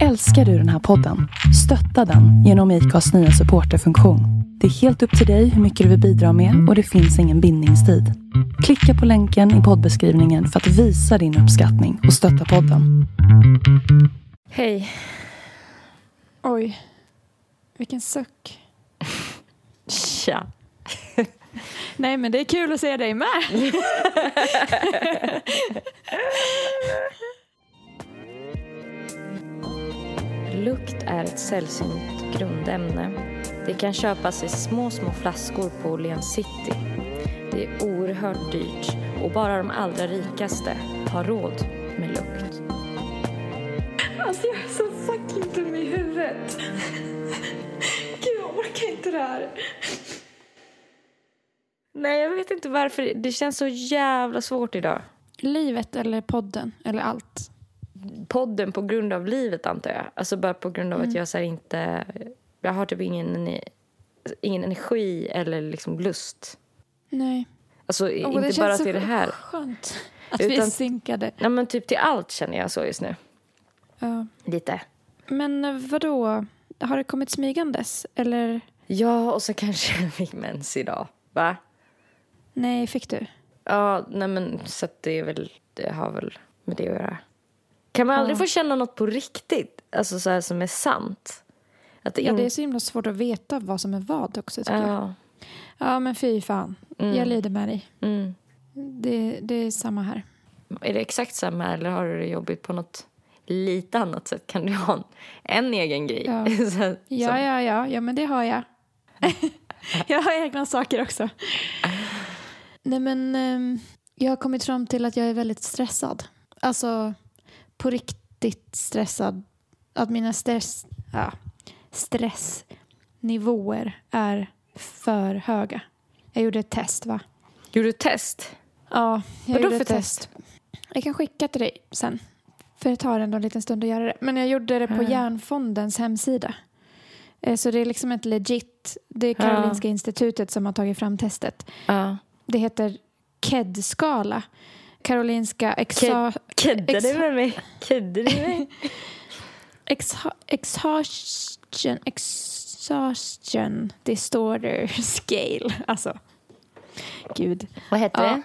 Älskar du den här podden? Stötta den genom IKAs nya supporterfunktion. Det är helt upp till dig hur mycket du vill bidra med och det finns ingen bindningstid. Klicka på länken i poddbeskrivningen för att visa din uppskattning och stötta podden. Hej. Oj. Vilken suck. Tja. Nej, men det är kul att se dig med. Lukt är ett sällsynt grundämne. Det kan köpas i små, små flaskor på Åhléns City. Det är oerhört dyrt och bara de allra rikaste har råd med lukt. Alltså, jag är så fucking dum i huvudet. Gud, jag orkar inte det här. Nej, jag vet inte varför. Det känns så jävla svårt idag. Livet eller podden eller allt? Podden på grund av livet, antar jag. Alltså bara på grund av Mm. att jag så inte... Jag har typ ingen, ingen energi eller liksom lust. Nej. Alltså det inte känns bara till det här. skönt att vi är Utan- synkade. Nej, men typ till allt känner jag så just nu. Ja. Lite. Men eh, vadå? Har det kommit smygandes? Eller Ja, och så kanske jag fick mens idag. Va? nej, fick du? Ja, nej men så det är väl, det har väl med det att göra. Kan man aldrig Ja. få känna något på riktigt? Alltså så här som är sant? Att det Ja, in- det är så himla svårt att veta vad som är vad också tycker jag. Ja. Ja, men fy fan. Mm. Jag lider med dig. Mm. Det, det är samma här. Är det exakt samma eller har du det jobbigt på något lite annat sätt? Kan du ha en, en egen grej? Ja. Så Ja, ja, ja, ja, men det har jag. jag har egna saker också. Nej, men ehm, jag har kommit fram till att jag är väldigt stressad. Alltså, på riktigt stressad. Att mina stress, ja, stressnivåer är för höga. Jag gjorde ett test, va? Gjorde du ett test? Ja, jag Vadå gjorde för ett test. Jag kan skicka till dig sen. För det tar ändå en liten stund att göra det. Men jag gjorde det på Ja. Hjärnfondens hemsida. Eh, Så det är liksom ett legit. Det är Karolinska institutet som har tagit fram testet. Ja. Det heter KED-skala. Karolinska exa- Kedde du med mig? Kedde du mig? exa- exhaustion, exhaustion disorder scale. Alltså, gud. Vad heter Ja. det?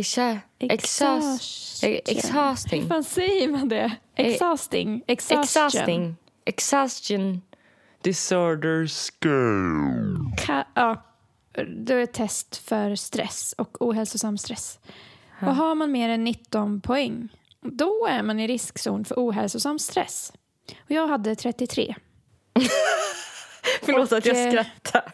Exa- exhaust- Exhaustion. exhausting. Hur fan säger man det? Exhausting. Exhaustion. Exhausting. Exhaustion. Disorder scale. Ka- ja, det är ett test för stress och ohälsosam stress. Och har man mer än 19 poäng, då är man i riskzon för ohälsosam stress. Och jag hade 33. Förlåt att jag Och, eh, skrattar.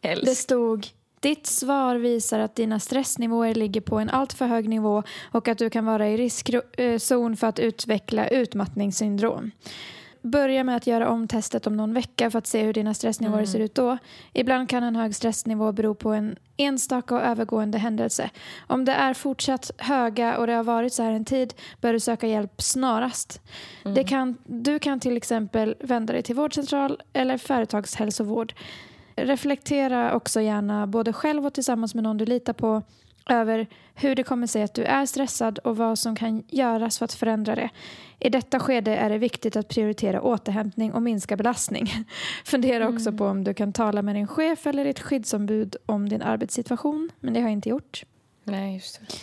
Det Älsk. stod ditt svar visar att dina stressnivåer ligger på en alltför hög nivå och att du kan vara i riskzon för att utveckla utmattningssyndrom. Börja med att göra om testet om någon vecka för att se hur dina stressnivåer ser ut då. Ibland kan en hög stressnivå bero på en enstaka och övergående händelse. Om det är fortsatt höga och det har varit så här en tid bör du söka hjälp snarast. Det kan, du kan till exempel vända dig till vårdcentral eller företagshälsovård. Reflektera också gärna både själv och tillsammans med någon du litar på över hur det kommer sig att du är stressad och vad som kan göras för att förändra det. I detta skede är det viktigt att prioritera återhämtning och minska belastning. Fundera också på om du kan tala med din chef eller ditt skyddsombud om din arbetssituation, men det har jag inte gjort. Nej, just det.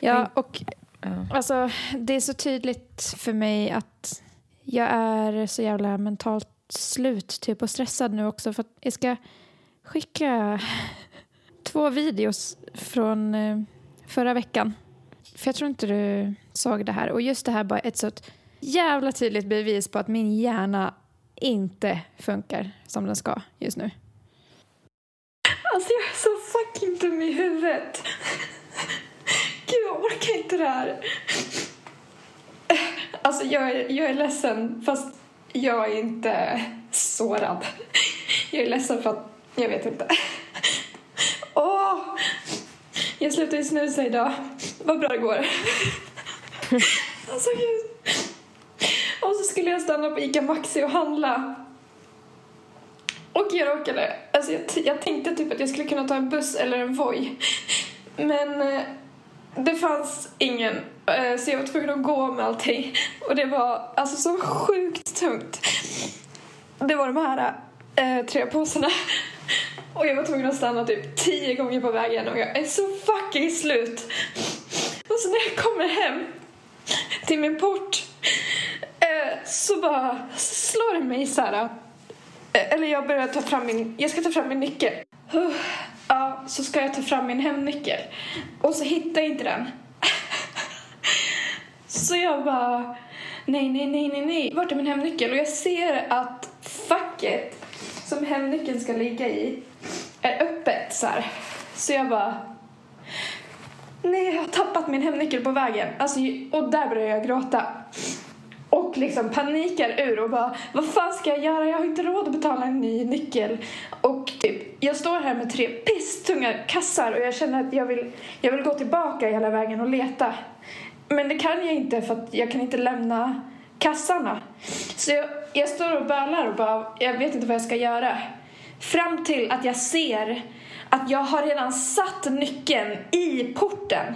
Ja, och alltså, det är så tydligt för mig att jag är så jävla mentalt slut typ och stressad nu också för att jag ska skicka två videos från eh, förra veckan. För jag tror inte du såg det här. Och just det här bara ett så jävla tydligt bevis på att min hjärna inte funkar som den ska just nu. Alltså jag är så fucking dum i huvudet. Gud, jag orkar inte det här. Alltså jag är, jag är ledsen fast jag är inte sårad. Jag är ledsen för att, jag vet inte. Åh! Jag slutade snusa idag. Vad bra det går. Alltså gud. Och så skulle jag stanna på ICA Maxi och handla. Och jag råkade, alltså jag, jag tänkte typ att jag skulle kunna ta en buss eller en Voi. Men eh, det fanns ingen Eh, Så jag var tvungen att gå med allting. Och det var alltså så sjukt tungt. Det var de här eh, tre påsarna. Och jag var tvungen att stanna typ tio gånger på vägen och jag är så fucking slut. Och så när jag kommer hem till min port eh, så bara slår det mig så här. eh, Eller jag börjar ta fram min, jag ska ta fram min nyckel. Uh, Ja, så ska jag ta fram min hemnyckel. Och så hittar jag inte den. Så jag bara, nej, nej, nej, nej, nej. Vart är min hemnyckel? Och jag ser att facket som hemnyckeln ska ligga i är öppet så här. Så jag bara, nej, jag har tappat min hemnyckel på vägen. Alltså, och där börjar jag gråta. Och liksom panikar ur och bara, vad fan ska jag göra? Jag har inte råd att betala en ny nyckel. Och typ, jag står här med tre pisstunga kassar och jag känner att jag vill, jag vill gå tillbaka hela vägen och leta. Men det kan jag inte för att jag kan inte lämna kassarna. Så jag, jag står och bölar och bara, jag vet inte vad jag ska göra. Fram till att jag ser att jag har redan satt nyckeln i porten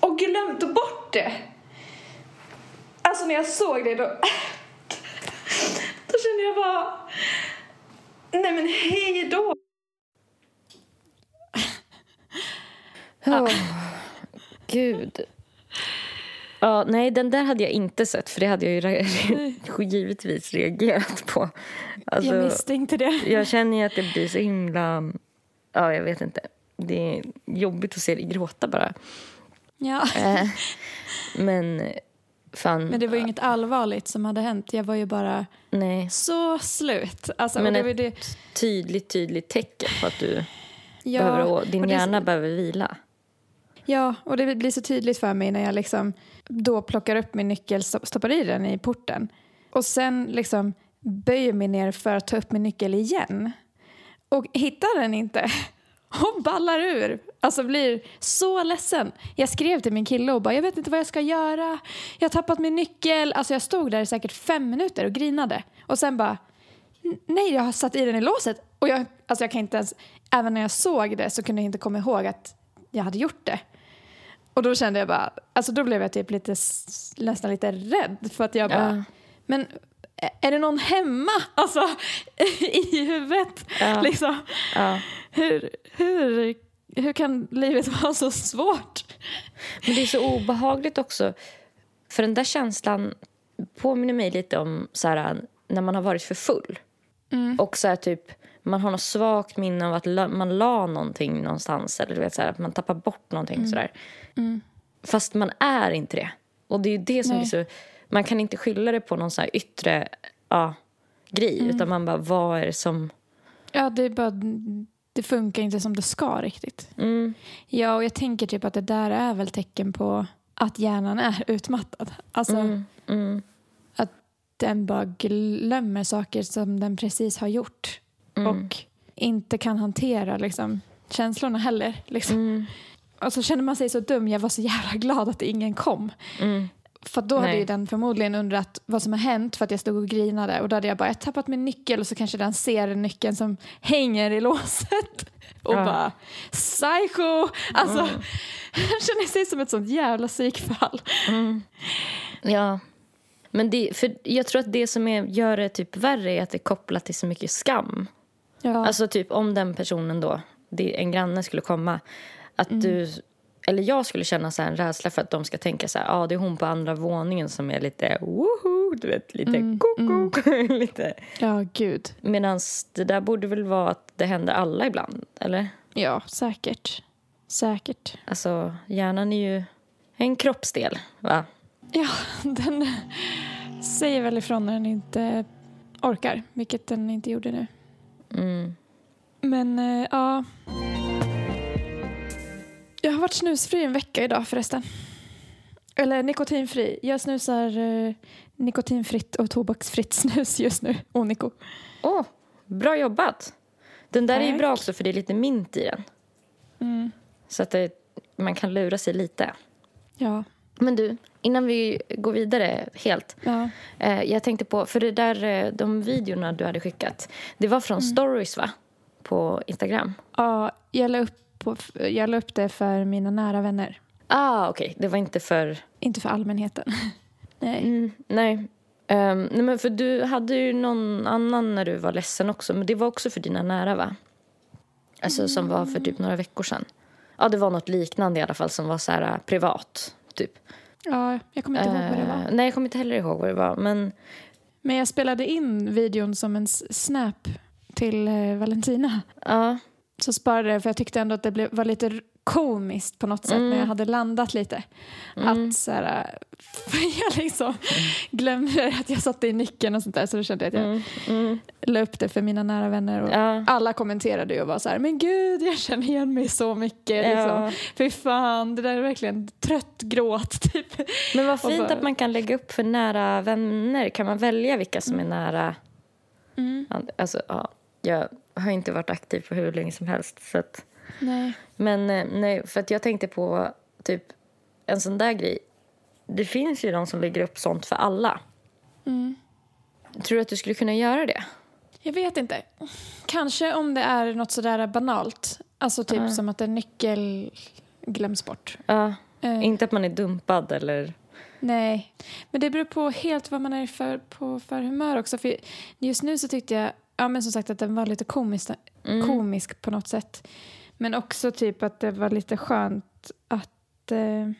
och glömt bort det. Alltså när jag såg det då, då kände jag bara, nej men hej då. Oh, gud. Ja, nej, den där hade jag inte sett för det hade jag ju givetvis reagerat på. Alltså, jag misstänkte det. jag känner ju att det blir så himla... Ja, jag vet inte. Det är jobbigt att se dig gråta bara. Ja. Eh, men fan... Men det var ju inget allvarligt som hade hänt. Jag var ju bara Nej. så slut. Alltså, Men det ett det, tydligt, tydligt tecken på att du ja, behöver... Din det- hjärna behöver vila. Ja, och det blir så tydligt för mig när jag liksom då plockar upp min nyckel, stoppar i den i porten och sen liksom böjer mig ner för att ta upp min nyckel igen och hittar den inte och ballar ur. Alltså blir så ledsen. Jag skrev till min kille och bara jag vet inte vad jag ska göra. Jag har tappat min nyckel. Alltså jag stod där i säkert fem minuter och grinade och sen bara nej jag har satt i den i låset och jag, alltså jag kan inte ens, även när jag såg det så kunde jag inte komma ihåg att jag hade gjort det. Och då kände jag bara, alltså då blev jag typ lite, nästan lite rädd för att jag bara, Ja. men är det någon hemma? Alltså i huvudet Ja. liksom. Ja. Hur, hur, hur kan livet vara så svårt? Men det är så obehagligt också. För den där känslan påminner mig lite om så här, när man har varit för full. Och så här, typ, man har något svagt minne av att la, man la någonting någonstans. Eller du vet, så här, att man tappar bort någonting. Så där. Fast man är inte det. Och det är det som Nej. blir så... Man kan inte skylla det på någon så här yttre ja, grej. Utan man bara, vad är det som... Ja, det är bara, det funkar inte som det ska riktigt. Mm, Ja, och jag tänker typ att det där är väl tecken på att hjärnan är utmattad. Alltså mm, mm, att den bara glömmer saker som den precis har gjort mm, och inte kan hantera liksom, känslorna heller. Liksom. mm, Och så känner man sig så dum. Jag var så jävla glad att ingen kom. mm. För då hade Nej. ju den förmodligen undrat vad som har hänt för att jag stod och grinade och då hade jag bara jag tappat min nyckel och så kanske den ser nyckeln som hänger i låset och Ja. bara psycho! Alltså, jag känner sig som ett sånt jävla psykfall. Ja. Men det, för jag tror att det som är, gör det typ värre är att det är kopplat till så mycket skam. Ja. Alltså typ om den personen då, en granne skulle komma, att Mm. du, eller jag skulle känna så här en rädsla för att de ska tänka så här, ja ah, det är hon på andra våningen som är lite woho, du vet, lite Mm, koko, lite. ja, gud. Medan det där borde väl vara att det händer alla ibland, eller? Ja, säkert. Säkert. Alltså hjärnan är ju en kroppsdel, va? Ja, den säger väl ifrån när den inte orkar, vilket den inte gjorde nu. Mm. Men eh, ja. Jag har varit snusfri en vecka idag förresten. Eller nikotinfri. Jag snusar eh, nikotinfritt och tobaksfritt snus just nu. Oniko. Åh, bra jobbat! Den där är ju Tack. bra också för det är lite mint i den. Mm. Så att det, man kan lura sig lite. Ja. Men du, innan vi går vidare helt. ja. Eh, jag tänkte på, för det där, eh, de videorna du hade skickat. Det var Mm. från stories va? På Instagram. ja jag, la upp på, jag la upp det för mina nära vänner. Ah, okej. Det var inte för... Inte för allmänheten. Nej. Mm, nej. Ehm, nej, men för du hade ju någon annan när du var ledsen också. Men det var också för dina nära, va? Alltså som var för typ några veckor sedan. Ja, det var något liknande i alla fall som var så här äh, typ. Ja, jag kommer inte ihåg vad det var. Eh, nej, jag kommer inte heller ihåg vad det var. Men Men jag spelade in videon som en snap till eh, Valentina. ja, Så sparade jag för jag tyckte ändå att det blev, var lite komiskt på något sätt när jag hade landat lite. Att så här, jag liksom glömde att jag satte i nyckeln och sånt där så då kände jag att jag mm, mm, la upp det för mina nära vänner och ja. alla kommenterade ju och var så här, men gud jag känner igen mig så mycket. Ja. Liksom. Fy fan, det där är verkligen trött gråt typ. Men vad fint bara- att man kan lägga upp för nära vänner. Kan man välja vilka som är nära? Mm. Alltså, ja, jag har inte varit aktiv på hur länge som helst. Så att, Nej. Men eh, nej, för att jag tänkte på typ en sån där grej. Det finns ju de som lägger upp sånt för alla. Mm. Tror du att du skulle kunna göra det? Jag vet inte. Kanske om det är något sådär banalt. Alltså typ som att en nyckel glöms bort. Ja, Eh, inte att man är dumpad eller... Nej, men det beror på helt vad man är för, på för humör också. För just nu så tyckte jag, ja men som sagt att den var lite komisk, Mm. komisk på något sätt. Men också typ att det var lite skönt att eh,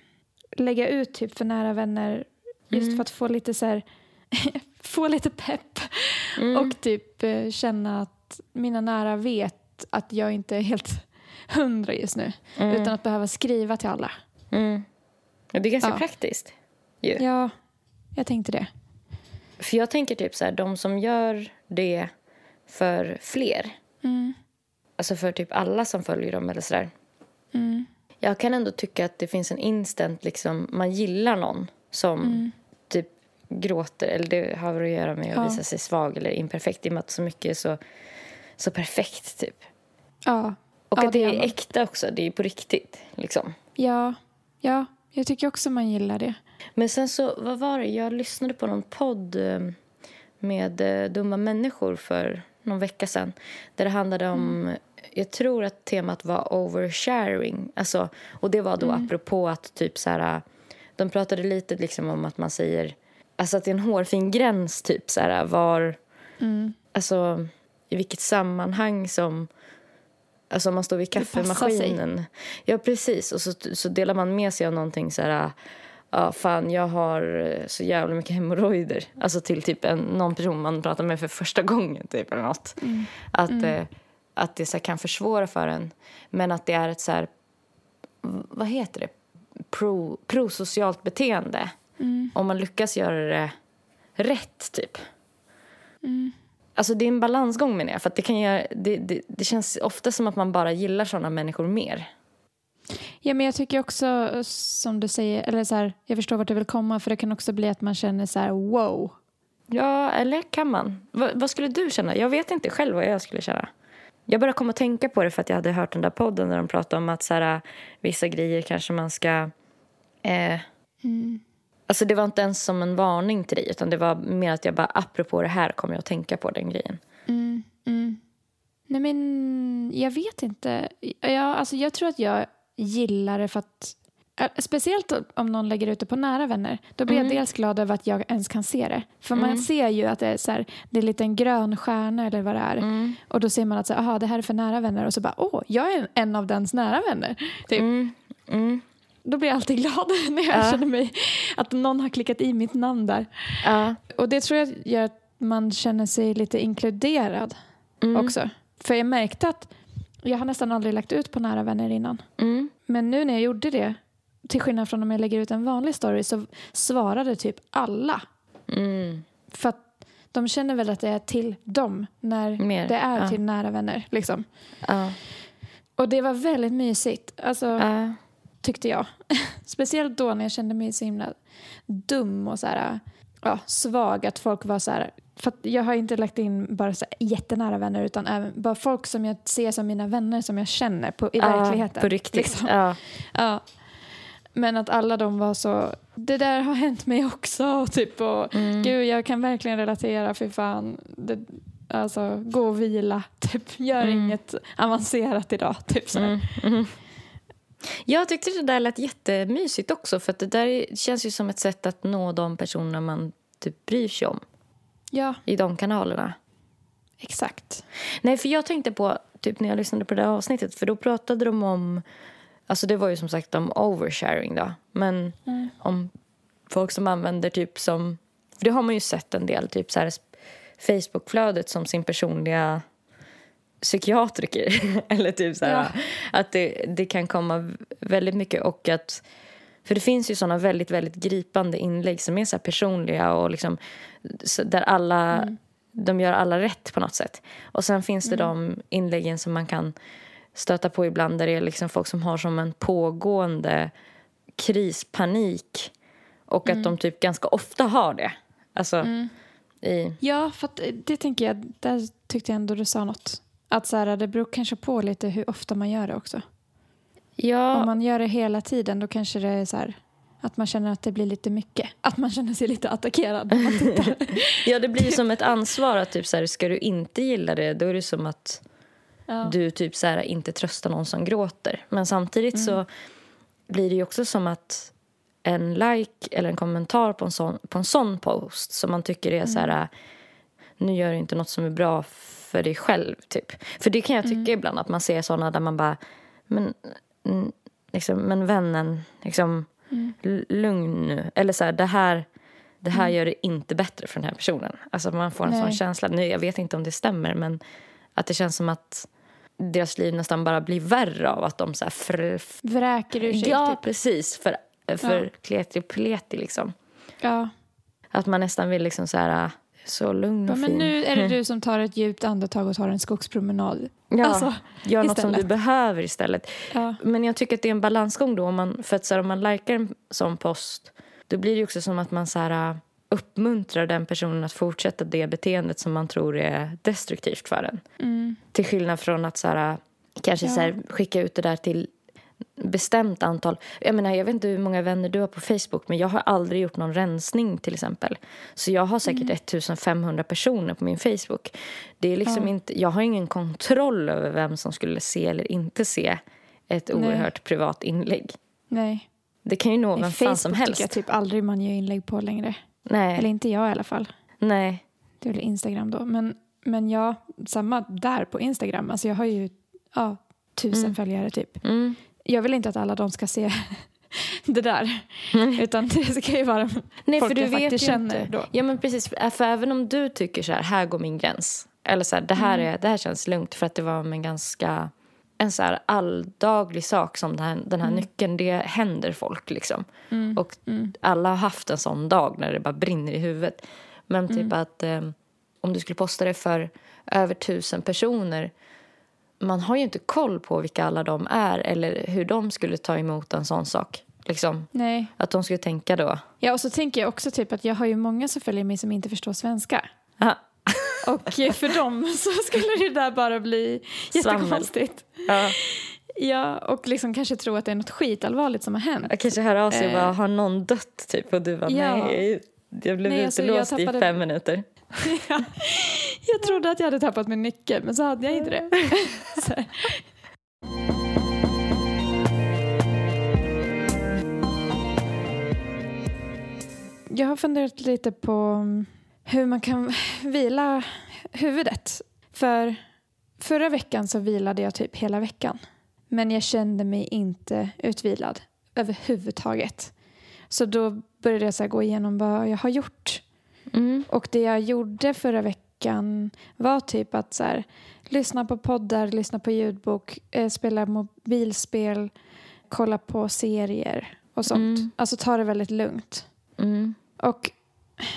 lägga ut typ för nära vänner just Mm. för att få lite så här, få lite pepp Mm. och typ eh, känna att mina nära vet att jag inte är helt hundra just nu Mm. utan att behöva skriva till alla. Mm. Det är ganska Ja. praktiskt. Ju. Ja, jag tänkte det. För jag tänker typ så här, de som gör det för fler. Alltså för typ alla som följer dem eller sådär. Mm. Jag kan ändå tycka att det finns en instant, liksom, man gillar någon som Mm. typ gråter. Eller det har väl att göra med att Ja. visa sig svag eller imperfekt i och med att så mycket är så, så perfekt typ. Ja. Och Ja, att det det är man. äkta också, det är på riktigt liksom. Ja, ja, jag tycker också man gillar det. Men sen så, vad var det? Jag lyssnade på någon podd eh, med eh, dumma människor för någon vecka sedan. Där det handlade om, jag tror att temat var oversharing. Alltså, och det var då apropå att typ så här, de pratade lite liksom om att man säger, alltså att det är en hårfin gräns typ så här var, alltså i vilket sammanhang som Alltså om man står vid kaffemaskinen. Ja, precis. Och så, så delar man med sig av någonting så här... Ja, fan, jag har eh, så jävla mycket hemorrojder. Alltså till typ en, någon person man pratar med för första gången, typ, eller något. Att, Eh, att det så kan försvåra för en. Men att det är ett så här... Vad heter det? Pro, prosocialt beteende. Om man lyckas göra det rätt, typ. Alltså det är en balansgång menar jag. För det, kan göra, det, det, det känns ofta som att man bara gillar såna människor mer. Ja, men jag tycker också som du säger, eller så här, jag förstår vart du vill komma för det kan också bli att man känner så här wow. Ja, eller kan man? Va, vad skulle du känna? Jag vet inte själv vad jag skulle känna. Jag började komma att tänka på det för att jag hade hört den där podden där de pratade om att så här, vissa grejer kanske man ska... Eh, Alltså det var inte ens som en varning till dig utan det var mer att jag bara apropå det här kommer jag att tänka på den grejen. Nej men jag vet inte. Ja, alltså, jag tror att jag gillar det för att äh, Speciellt om någon lägger ut det på nära vänner. Då blir jag dels glad över att jag ens kan se det. För man ser ju att det är, så här, det är lite en grön stjärna eller vad det är. Och då ser man att så, här, aha, det här är för nära vänner. Och så bara, åh, jag är en, av dens nära vänner. Typ. Mm. Då blir jag alltid glad när jag känner mig att någon har klickat i mitt namn där. Ja. Och det tror jag gör att man känner sig lite inkluderad också. För jag märkte att jag har nästan aldrig lagt ut på nära vänner innan. Mm. Men nu när jag gjorde det, till skillnad från om jag lägger ut en vanlig story, så svarade typ alla. Mm. För att de känner väl att det är till dem när Mer, det är ja. till nära vänner. Liksom. Ja. Och det var väldigt mysigt, alltså, Ja. tyckte jag. Speciellt då när jag kände mig så himla dum och så här, ja, svag. Att folk var så här, för jag har inte lagt in bara så jättenära vänner utan även bara folk som jag ser som mina vänner som jag känner på, i verkligheten. På riktigt. liksom. Ja. Ja. Men att alla de var så, det där har hänt mig också. Typ, och, Mm. Gud, jag kan verkligen relatera, för fan. Det, alltså, gå och vila, typ. Gör inget avancerat idag. Typ, så. Mm. Mm. Jag tyckte det där lät jättemysigt också för det där känns ju som ett sätt att nå de personer man typ bryr sig om Ja, i de kanalerna. exakt. Nej, för jag tänkte på, typ när jag lyssnade på det avsnittet, för då pratade de om, alltså det var ju som sagt om oversharing då, men om folk som använder typ som, för det har man ju sett en del, typ så här Facebookflödet som sin personliga psykiatriker. Eller typ så här, Ja. att det, det kan komma väldigt mycket och att för det finns ju såna väldigt, väldigt gripande inlägg som är så personliga och liksom där alla, de gör alla rätt på något sätt. Och sen finns det de inläggen som man kan stöta på ibland där det är liksom folk som har som en pågående krispanik och att de typ ganska ofta har det. Alltså i... Ja, för eh, det tänker jag, där tyckte jag ändå du sa något. Att så här, det beror kanske på lite hur ofta man gör det också. Ja, Om man gör det hela tiden då kanske det är så här att man känner att det blir lite mycket. Att man känner sig lite attackerad. ja, det blir som ett ansvar att typ så här, ska du inte gilla det då är det som att ja. du typ så här, inte tröstar någon som gråter. Men samtidigt så blir det ju också som att en like eller en kommentar på en sån, på en sån post som man tycker är så här nu gör du inte något som är bra för dig själv typ. För det kan jag tycka ibland att man ser såna där man bara men, mm, liksom, men vännen liksom l- lugn nu. Eller så här, det här det här gör det inte bättre för den här personen. Alltså man får en sån Nej. känsla. Nu, jag vet inte om det stämmer men att det känns som att deras liv nästan bara blir värre av att de så här fr- f- Vräker ur sig. Ja, typ. precis. För, för Ja. kleti och pleti liksom. ja. Att man nästan vill liksom så här så lugn Ja, och men fin. nu är det du som tar ett djupt andetag och tar en skogspromenad. Ja, Alltså, gör något som du istället. behöver istället. Ja. Men jag tycker att det är en balansgång då. Om man, för att så här, om man likar en sån post då blir det också som att man så här, äh, uppmuntrar den personen att fortsätta det beteendet som man tror är destruktivt för en. Mm. Till skillnad från att så här, äh, kanske Ja. så här, skicka ut det där till bestämt antal. Jag menar, jag vet inte hur många vänner du har på Facebook men jag har aldrig gjort någon rensning till exempel. Så jag har säkert 1500 personer på min Facebook. Det är liksom Mm. Ja. inte, jag har ingen kontroll över vem som skulle se eller inte se ett Nej. oerhört privat inlägg. Nej. Det kan ju nå Nej, vem fan som Facebook helst. tycker jag typ aldrig man gör inlägg på längre. Nej, Eller inte jag i alla fall. nej. Det är väl Instagram då. Men, men ja, samma där på Instagram. Alltså jag har ju ja, tusen Mm. följare typ. Mm. Jag vill inte att alla de ska se det där. Utan det ska ju vara Nej, folk för du jag vet faktiskt känner inte. då. Ja, men precis. För även om du tycker så här, här går min gräns. Eller så här, det här, Mm. är, det här känns lugnt för att det var en ganska en så här alldaglig sak som den här, den här nyckeln, det händer folk liksom. Mm. Och Mm. alla har haft en sån dag när det bara brinner i huvudet. Men typ Mm. att eh, om du skulle posta det för över tusen personer man har ju inte koll på vilka alla de är eller hur de skulle ta emot en sån sak. Liksom, Nej. att de skulle tänka då. Ja, och så tänker jag också typ att jag har ju många som följer mig som inte förstår svenska. Aha. Och för dem så skulle det där bara bli jättekonstigt. Ja, Ja, och liksom kanske tro att det är något skitallvarligt som har hänt. jag kanske hör av sig och Eh. bara, har någon dött? Typ, och du bara, Ja. nej, jag blev Nej, alltså, jag utelåst i tappade- fem minuter. Jag trodde att jag hade tappat min nyckel, men så hade jag inte det. Jag har funderat lite på hur man kan vila huvudet. För förra veckan så vilade jag typ hela veckan. Men jag kände mig inte utvilad överhuvudtaget. Så då började jag så gå igenom vad jag har gjort Mm. och det jag gjorde förra veckan var typ att så här, lyssna på poddar, lyssna på ljudbok, eh, spela mobilspel, kolla på serier och sånt. Mm. Alltså ta det väldigt lugnt. Mm. Och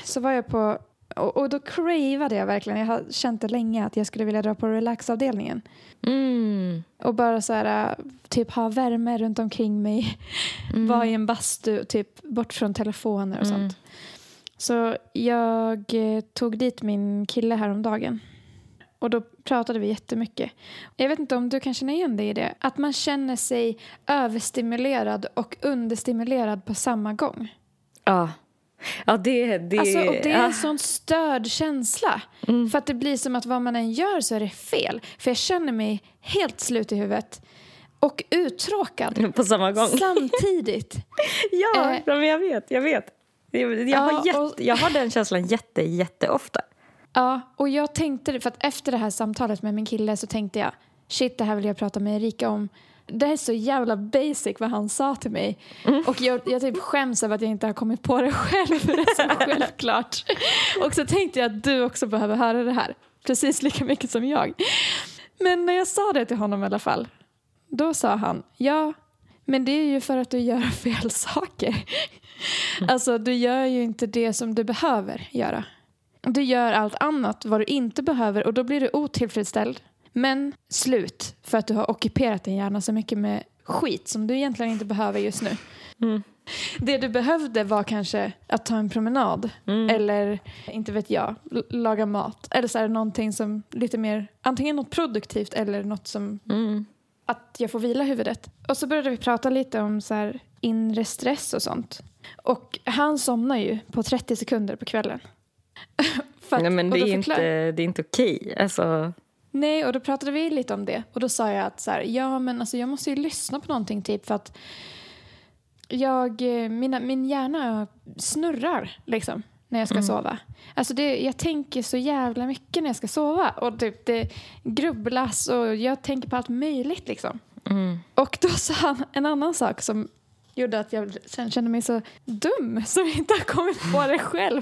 så var jag på, och, och då cravade jag verkligen, jag har känt det länge att jag skulle vilja dra på relaxavdelningen. Mm. Och bara så här, typ ha värme runt omkring mig, Mm. vara i en bastu, typ bort från telefoner och Mm. sånt. Så jag eh, tog dit min kille häromdagen. Och då pratade vi jättemycket. Jag vet inte om du kan känna igen dig i det. Att man känner sig överstimulerad och understimulerad på samma gång. Ja. Ja, det, det, Alltså, och det är en sån störd känsla. Mm. För att det blir som att vad man än gör så är det fel. För jag känner mig helt slut i huvudet. och uttråkad På samma gång. samtidigt. Ja, Eh. men jag vet, jag vet. Jag, jag, Ja, har, jätte, och- jag har den känslan jätte, jätteofta. Ja, och jag tänkte för att efter det här samtalet med min kille så tänkte jag shit, det här vill jag prata med Erika om. Det här är så jävla basic vad han sa till mig. Och jag, jag typ skäms över att jag inte har kommit på det själv, för det är så självklart. Och så tänkte jag att du också behöver höra det här, precis lika mycket som jag. Men när jag sa det till honom i alla fall, då sa han ja, men det är ju för att du gör fel saker. Alltså, du gör ju inte det som du behöver göra. Du gör allt annat vad du inte behöver och då blir du otillfredsställd. Men slut för att du har ockuperat din hjärna så mycket med skit som du egentligen inte behöver just nu. Mm. Det du behövde var kanske att ta en promenad Mm. eller, inte vet jag, laga mat. Eller så här, någonting som lite mer, antingen något produktivt eller något som Mm. att jag får vila huvudet. Och så började vi prata lite om så här inre stress och sånt. Och han somnar ju på 30 sekunder på kvällen. Att- Nej, men det är, inte, det är inte okej. Alltså, Nej, och då pratade vi lite om det. Och då sa jag att så här, ja, men alltså, jag måste ju lyssna på någonting typ för att jag, eh, mina, min hjärna snurrar liksom när jag ska sova. Alltså det, jag tänker så jävla mycket när jag ska sova och typ det grubblas och jag tänker på allt möjligt liksom. mm. Och då sa han en annan sak som gjorde att jag sen kände mig så dum som inte har kommit på det själv.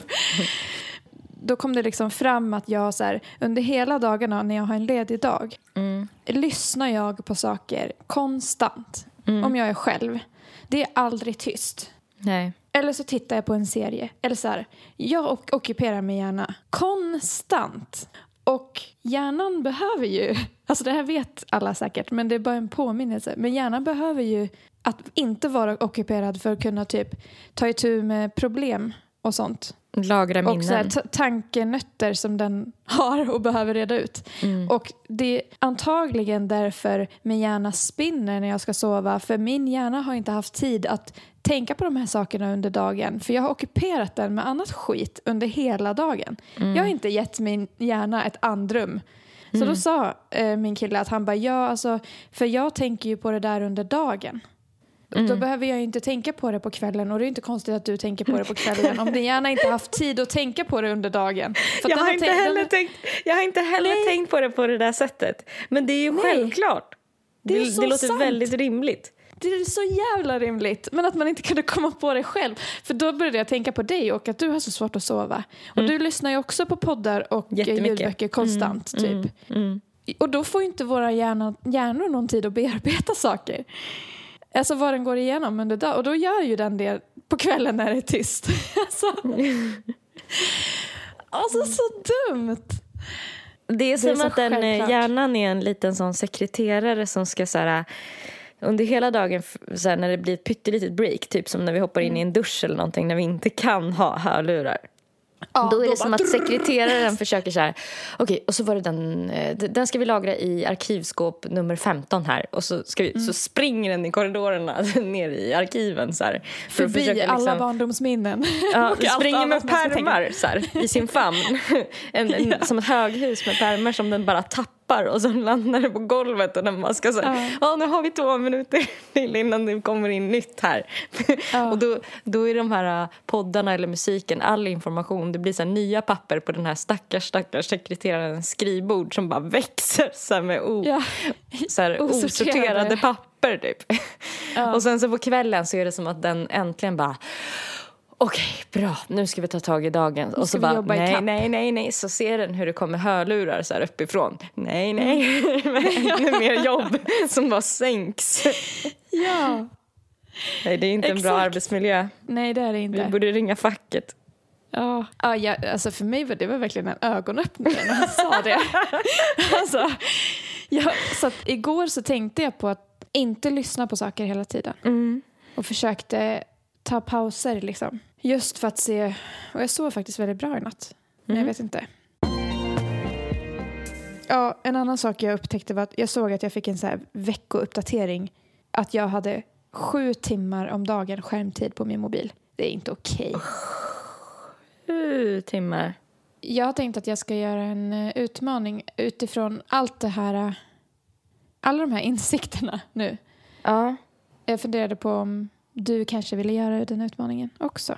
Då kom det liksom fram att jag så här, under hela dagarna när jag har en ledig dag Mm. lyssnar jag på saker konstant. Mm. Om jag är själv. Det är aldrig tyst. Nej. Eller så tittar jag på en serie. Eller så här, jag ok- ockuperar min hjärna konstant. Och hjärnan behöver ju, alltså det här vet alla säkert, men det är bara en påminnelse. Men hjärnan behöver ju att inte vara ockuperad för att kunna typ ta itu med problem och sånt. Lagra Och så här, minnen. tankenötter som den har och behöver reda ut. Mm. Och det är antagligen därför min hjärna spinner när jag ska sova. För min hjärna har inte haft tid att tänka på de här sakerna under dagen. För jag har ockuperat den med annat skit under hela dagen. Jag har inte gett min hjärna ett andrum. Så då sa eh, min kille att han bara, ja alltså, för jag tänker ju på det där under dagen. Då behöver jag ju inte tänka på det på kvällen och det är inte konstigt att du tänker på det på kvällen om din hjärna inte haft tid att tänka på det under dagen. Jag har, inte heller den- tänkt, jag har inte heller tänkt på det på det där sättet. Men det är ju Nej. självklart. Det är det, det låter sant. väldigt rimligt. Det är så jävla rimligt. Men att man inte kunde komma på det själv. För då började jag tänka på dig och att du har så svårt att sova. Och du lyssnar ju också på poddar och ljudböcker konstant. typ. Mm. Och då får ju inte våra hjärna, hjärnor någon tid att bearbeta saker. Alltså vad den går igenom under dagen. Och då gör ju den det på kvällen när det är tyst. alltså, alltså så dumt. Det är som är så att den eh, självklart. hjärnan är en liten sån sekreterare som ska så här, under hela dagen så här, när det blir ett pyttelitet break, typ som när vi hoppar in i en dusch eller någonting när vi inte kan ha hörlurar. Ja, då är det bara som att sekreteraren försöker så här, okej, och så var det den, eh, den ska vi lagra i arkivskåp nummer 15 här och så, vi, Mm. så springer den i korridorerna ner i arkiven så här. För att Förbi försöka alla liksom- barndomsminnen. Ja, springer med pärmar så här, i sin famn. En, en, Som ett höghus med pärmar som den bara tappar och så landar det på golvet och den bara ska så här, ja. nu har vi två minuter till innan det kommer in nytt här. Ja. och då, då är de här äh, poddarna eller musiken, all information, det blir så här nya papper på den här stackars, stackars sekreterarens skrivbord som bara växer så här med o, Ja. så här, Osorterade. osorterade papper typ. Ja. Och sen så på kvällen så är det som att den äntligen bara Okej, bra, nu ska vi ta tag i dagen. Och så vi bara, nej, ikapp. nej, nej, nej, så ser den hur det kommer hörlurar så här uppifrån. Nej, nej, med ännu mer jobb som bara sänks. ja. Nej, det är inte en bra Exakt. arbetsmiljö. Nej, det är det Vi inte. borde ringa facket. Ja, ja, ja, alltså för mig var det var verkligen en ögonöppnare när han sa det. alltså, jag, så igår så tänkte jag på att inte lyssna på saker hela tiden. Mm. Och försökte ta pauser liksom. Just för att se, och jag sov faktiskt väldigt bra i natt. Men jag Mm. vet inte. Ja, en annan sak jag upptäckte var att jag såg att jag fick en så här veckouppdatering. Att jag hade sju timmar om dagen skärmtid på min mobil. Det är inte okej. Sju timmar. Jag har tänkt att jag ska göra en eh, utmaning utifrån allt det här, eh, alla de här insikterna nu. Ja. Jag funderade på om du kanske ville göra den utmaningen också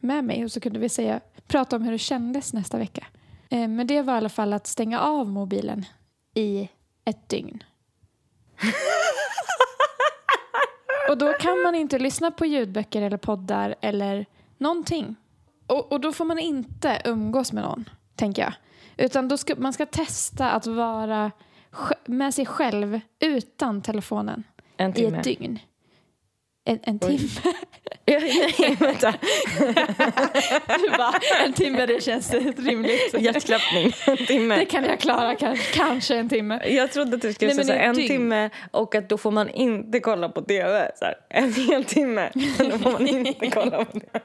med mig och så kunde vi säga, prata om hur det kändes nästa vecka. Eh, Men det var i alla fall att stänga av mobilen i ett dygn. och då kan man inte lyssna på ljudböcker eller poddar eller någonting. Och, och då får man inte umgås med någon, tänker jag. Utan då ska, man ska testa att vara med sig själv utan telefonen En i ett dygn. En, en timme. Ja, nej, vänta. Du bara, en timme det känns rimligt. Hjärtklappning. En timme. Det kan jag klara, kanske, kanske en timme. Jag trodde att du skulle säga en dygn. timme och att då får man inte kolla på tv. Så här, en hel timme. Då får man inte kolla på det.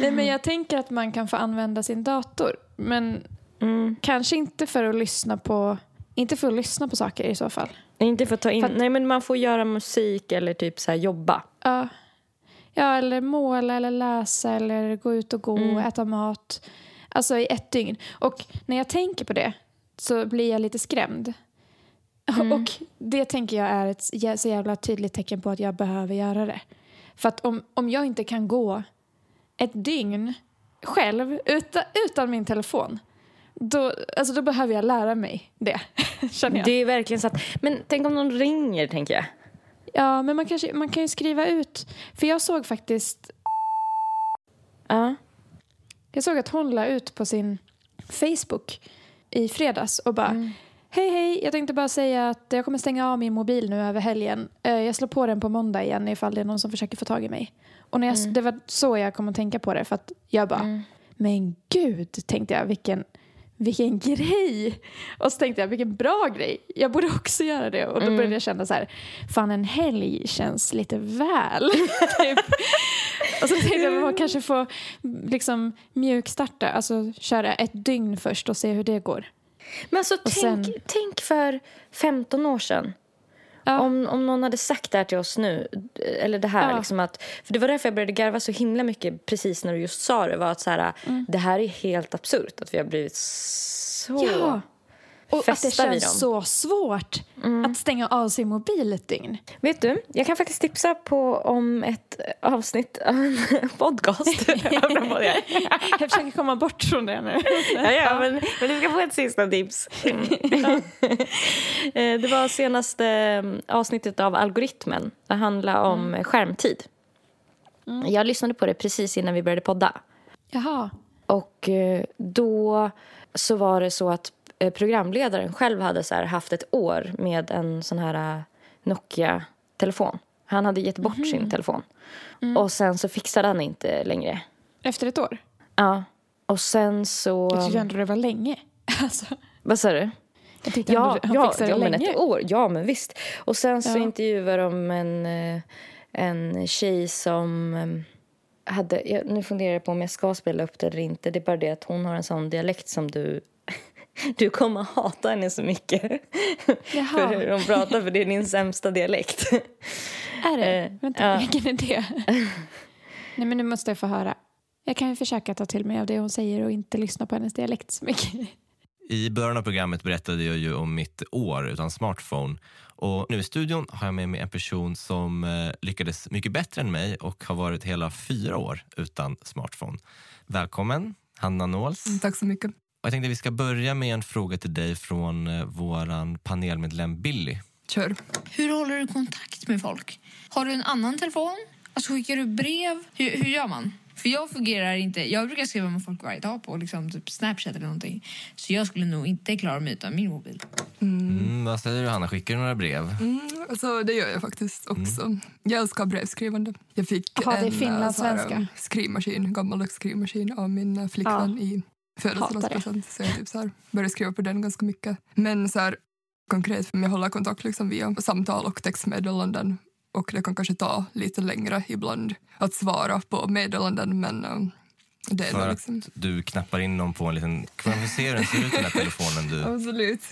Nej, men jag tänker att man kan få använda sin dator. Men Mm. kanske inte för att lyssna på inte för att lyssna på saker i så fall. Inte för att ta in, För att- nej men man får göra musik eller typ så här jobba. Ja. ja, eller måla eller läsa eller gå ut och gå Mm. äta mat. Alltså i ett dygn. Och när jag tänker på det så blir jag lite skrämd. Mm. Och det tänker jag är ett så jävla tydligt tecken på att jag behöver göra det. För att om, om jag inte kan gå ett dygn själv utan, utan min telefon då, alltså då behöver jag lära mig det, känner jag. Det är verkligen sant. Men tänk om någon ringer, tänker jag. Ja, men man, kanske, man kan ju skriva ut. För jag såg faktiskt Ja. Jag såg att hon la ut på sin Facebook i fredags och bara Hej hej, jag tänkte bara säga att jag kommer stänga av min mobil nu över helgen. Eh, Jag slår på den på måndag igen ifall det är någon som försöker få tag i mig. Och när jag, det var så jag kom att tänka på det för att jag bara Men gud, tänkte jag, vilken, vilken grej! Och så tänkte jag, vilken bra grej! Jag borde också göra det. Och då började jag känna så här, fan en helg känns lite väl. typ. Och så tänkte jag, man kanske får liksom mjukstarta, alltså köra ett dygn först och se hur det går. Men alltså, tänk, sen- tänk för 15 år sedan. Ja. Om, om någon hade sagt det här till oss nu, eller det här, Ja. liksom att, för det var därför jag började garva så himla mycket precis när du just sa det, var att så här, Mm. det här är helt absurt att vi har blivit så... Ja. Och att det känns så svårt att stänga av sin mobil ett dygn. Vet du, jag kan faktiskt tipsa på om ett avsnitt av en podcast. Jag försöker komma bort från det nu. ja, ja, men, men du ska få ett sista tips. Eh, det var senaste eh, avsnittet av Algoritmen. Det handlar om skärmtid. Jag lyssnade på det precis innan vi började podda. Jaha. Och eh, då så var det så att eh, programledaren själv hade så haft ett år med en sån här eh, Nokia-telefon. Han hade gett bort sin telefon. Och sen så fixade han inte längre. Efter ett år? Ja. Och sen så... Jag tyckte ändå det var länge. Alltså, Vad sa du? jag tyckte Ja, han ja, fixade ja det men länge. ett år. Ja, men visst. Och sen så Ja. intervjuade de en, eh, en tjej som eh, hade... Jag, nu funderar jag på om jag ska spela upp det eller inte. Det är bara det att hon har en sån dialekt som du... Du kommer hata henne så mycket Jaha. för hur hon pratar, för det är din sämsta dialekt. Är det? Eh, Vänta, ja. vilken är det? Nej, men nu måste jag få höra. Jag kan ju försöka ta till mig av det hon säger och inte lyssna på hennes dialekt så mycket. I början av programmet berättade jag ju om mitt år utan smartphone. Och nu i studion har jag med mig en person som eh, lyckades mycket bättre än mig och har varit hela fyra år utan smartphone. Välkommen, Hanna Nåls. Mm, Tack så mycket. Och jag tänkte att vi ska börja med en fråga till dig från eh, våran panelmedlem Billy. Kör. Hur håller du kontakt med folk? Har du en annan telefon? Alltså skickar du brev? Hur, hur gör man? För jag fungerar inte. Jag brukar skriva med folk varje dag på liksom typ Snapchat eller någonting. Så jag skulle nog inte klara mig utan min mobil. Mm, vad säger du Hanna, skickar du några brev? Mm, alltså, det gör jag faktiskt också. Jag älskar brevskrivande. Jag fick Jaha, det är en eh, här, skrivmaskin, gammaldags skrivmaskin av min eh, flickvän i Hatar födelsedagspresent. Så jag typ så här, började skriva på den ganska mycket. Men så här, konkret, jag håller kontakt liksom via samtal och textmeddelanden. Och det kan kanske ta lite längre ibland att svara på meddelanden men eh, det är För nog att liksom... du knappar in dem på en liten... Kan man få se hur den ser ut den här telefonen du... Absolut.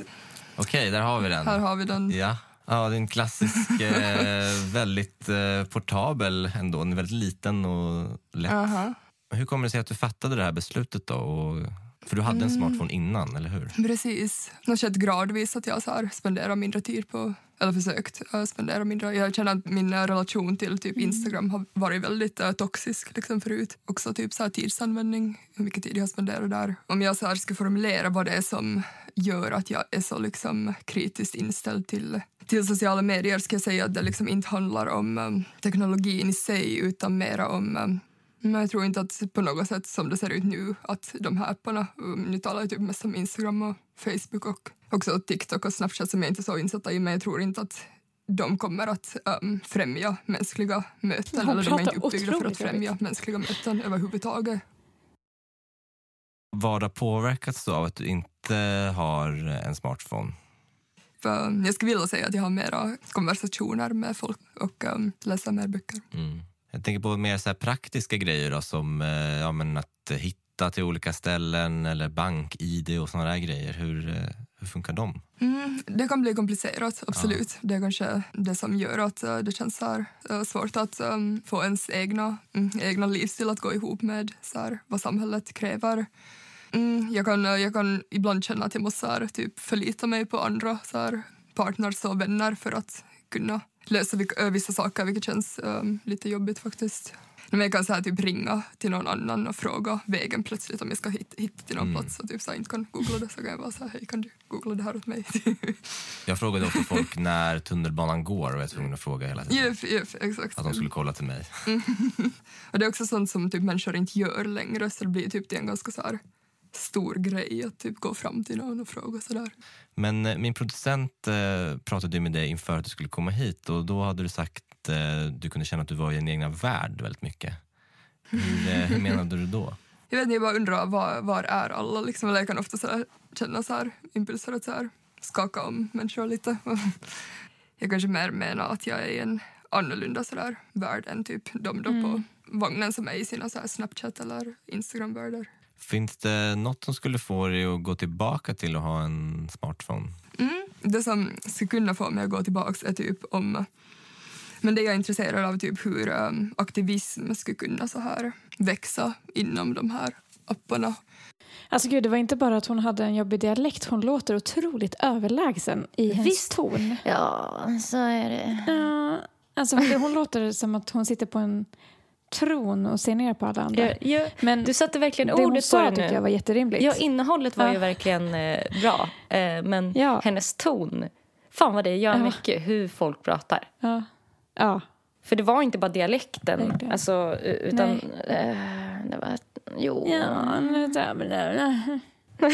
Okej, där har vi den. Här har vi den. Ja. Ja, det är en klassisk, eh, väldigt eh, portabel ändå. Den är väldigt liten och lätt. Aha. Hur kommer det sig att du fattade det här beslutet då och För du hade en smartphone innan, eller hur? Precis. Det har skett gradvis att jag så här spenderar mindre tid på, eller försökt uh, spendera mindre. Jag känner att min uh, relation till typ Instagram har varit väldigt uh, toxisk liksom förut. Också typ så här tidsanvändning, hur mycket tid jag spenderar där. Om jag så här ska formulera vad det är som gör att jag är så liksom kritiskt inställd till, till sociala medier ska jag säga att det liksom inte handlar om um, teknologin i sig utan mera om um, men jag tror inte att på något sätt som det ser ut nu att de här apparna, nu talar jag typ mest om Instagram och Facebook och också TikTok och Snapchat som jag inte är så insatta i men jag tror inte att de kommer att um, främja mänskliga möten eller de är inte uppbyggda för att främja jobbigt. mänskliga möten överhuvudtaget. Vad har påverkats då av att du inte har en smartphone? För um, jag skulle vilja säga att jag har mera konversationer med folk och um, läsa mer böcker. Mm. Jag tänker på mer så praktiska grejer då, som eh, ja, men att hitta till olika ställen eller bank-id och såna där grejer. Hur, eh, hur funkar de? Mm, det kan bli komplicerat, absolut. Det är kanske det som gör att uh, det känns så svårt att um, få ens egna, mm, egna livsstil att gå ihop med så här, vad samhället kräver. Mm, jag, kan, jag kan ibland känna att jag måste här, typ, förlita mig på andra så här, partners och vänner för att kunna lösa vilka, vissa saker, vilket känns um, lite jobbigt faktiskt. Men jag kan så här, typ ringa till någon annan och fråga vägen plötsligt om jag ska hit, hitta till någon Mm. plats och typ så här, inte kan googla det så kan jag bara säga hej kan du googla det här åt mig? Jag frågade ofta folk när tunnelbanan går och jag var tvungen att fråga hela tiden. Jep, jep, exakt. Att de skulle kolla till mig. Och det är också sånt som typ människor inte gör längre så det blir typ det en ganska så här stor grej att typ gå fram till någon och fråga sådär. Men eh, min producent eh, pratade ju med dig inför att du skulle komma hit och då hade du sagt eh, du kunde känna att du var i din egna värld väldigt mycket. Hur, eh, hur menade du då? Jag vet inte, jag bara undrar var, var är alla liksom? Eller jag kan ofta så här, känna så här impulser att så här, skaka om människor lite. jag kanske mer menar att jag är i en annorlunda så där värld än typ de då på vagnen som är i sina så här Snapchat eller Instagram-världar. Finns det något som skulle få dig att gå tillbaka till att ha en smartphone? Mm. Det som skulle kunna få mig att gå tillbaka är typ om... Men det jag är intresserad av typ hur um, aktivism skulle kunna så här växa inom de här apparna. Alltså gud, det var inte bara att hon hade en jobbig dialekt. Hon låter otroligt överlägsen i hennes ton. Ja, så är det. Ja, alltså hon låter som att hon sitter på en tron och ser ner på alla andra. Jag, jag, Men du satte verkligen ordet på sa det tyckte nu. jag var jätterimligt. Ja, innehållet var Ja. ju verkligen eh, bra. Eh, men Ja. hennes ton, fan vad det gör Ja. mycket hur folk pratar. ja. ja. För det var inte bara dialekten, Verkligen. alltså, utan... Nej. Eh, det var... Jo. Ja, men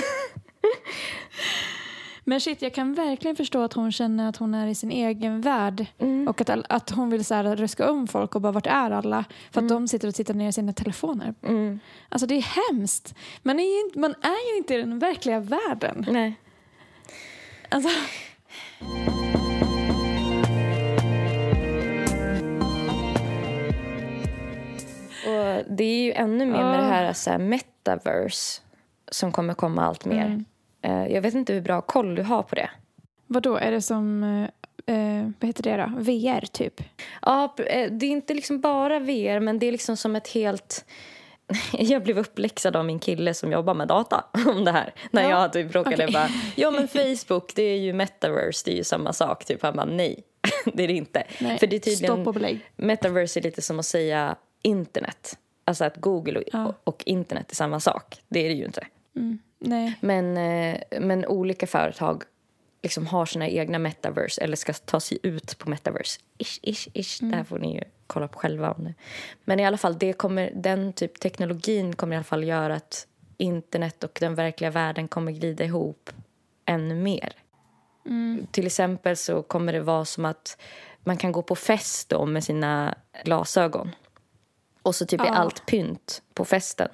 men shit, jag kan verkligen förstå att hon känner att hon är i sin egen värld. Mm. Och att, att hon vill så här röska om folk och bara vart är alla? För att de sitter och tittar ner i sina telefoner. Mm. Alltså det är hemskt. Man är ju inte, man är ju inte i den verkliga världen. Nej. Alltså, Och det är ju ännu mer med det här, så här metaverse som kommer komma allt mer. Mm. Eh, jag vet inte hur bra koll du har på det. vad då? Är det som, eh, eh, vad heter det då? VR typ? Ja, eh, det är inte liksom bara VR, men det är liksom som ett helt... Jag blev uppläxad av min kille som jobbar med data om det här. När Ja, jag typ råkade okej. bara, ja men Facebook det är ju metaverse, det är ju samma sak. Typ han bara, nej det är det inte. Nej, För det är tydligen, Stopp och belägg. metaverse är lite som att säga internet. Alltså att Google och, Ja. och internet är samma sak. Det är det ju inte. Mm. Nej. Men, eh, men olika företag liksom har sina egna metaverse eller ska ta sig ut på metaverse. Ish, ish, ish. Det här får ni ju kolla på själva. om det. Men i alla fall, det kommer, den typ teknologin kommer i alla fall göra att internet och den verkliga världen kommer glida ihop ännu mer. Till exempel så kommer det vara som att man kan gå på fest då med sina glasögon. Och så typ är Ja. allt pynt på festen.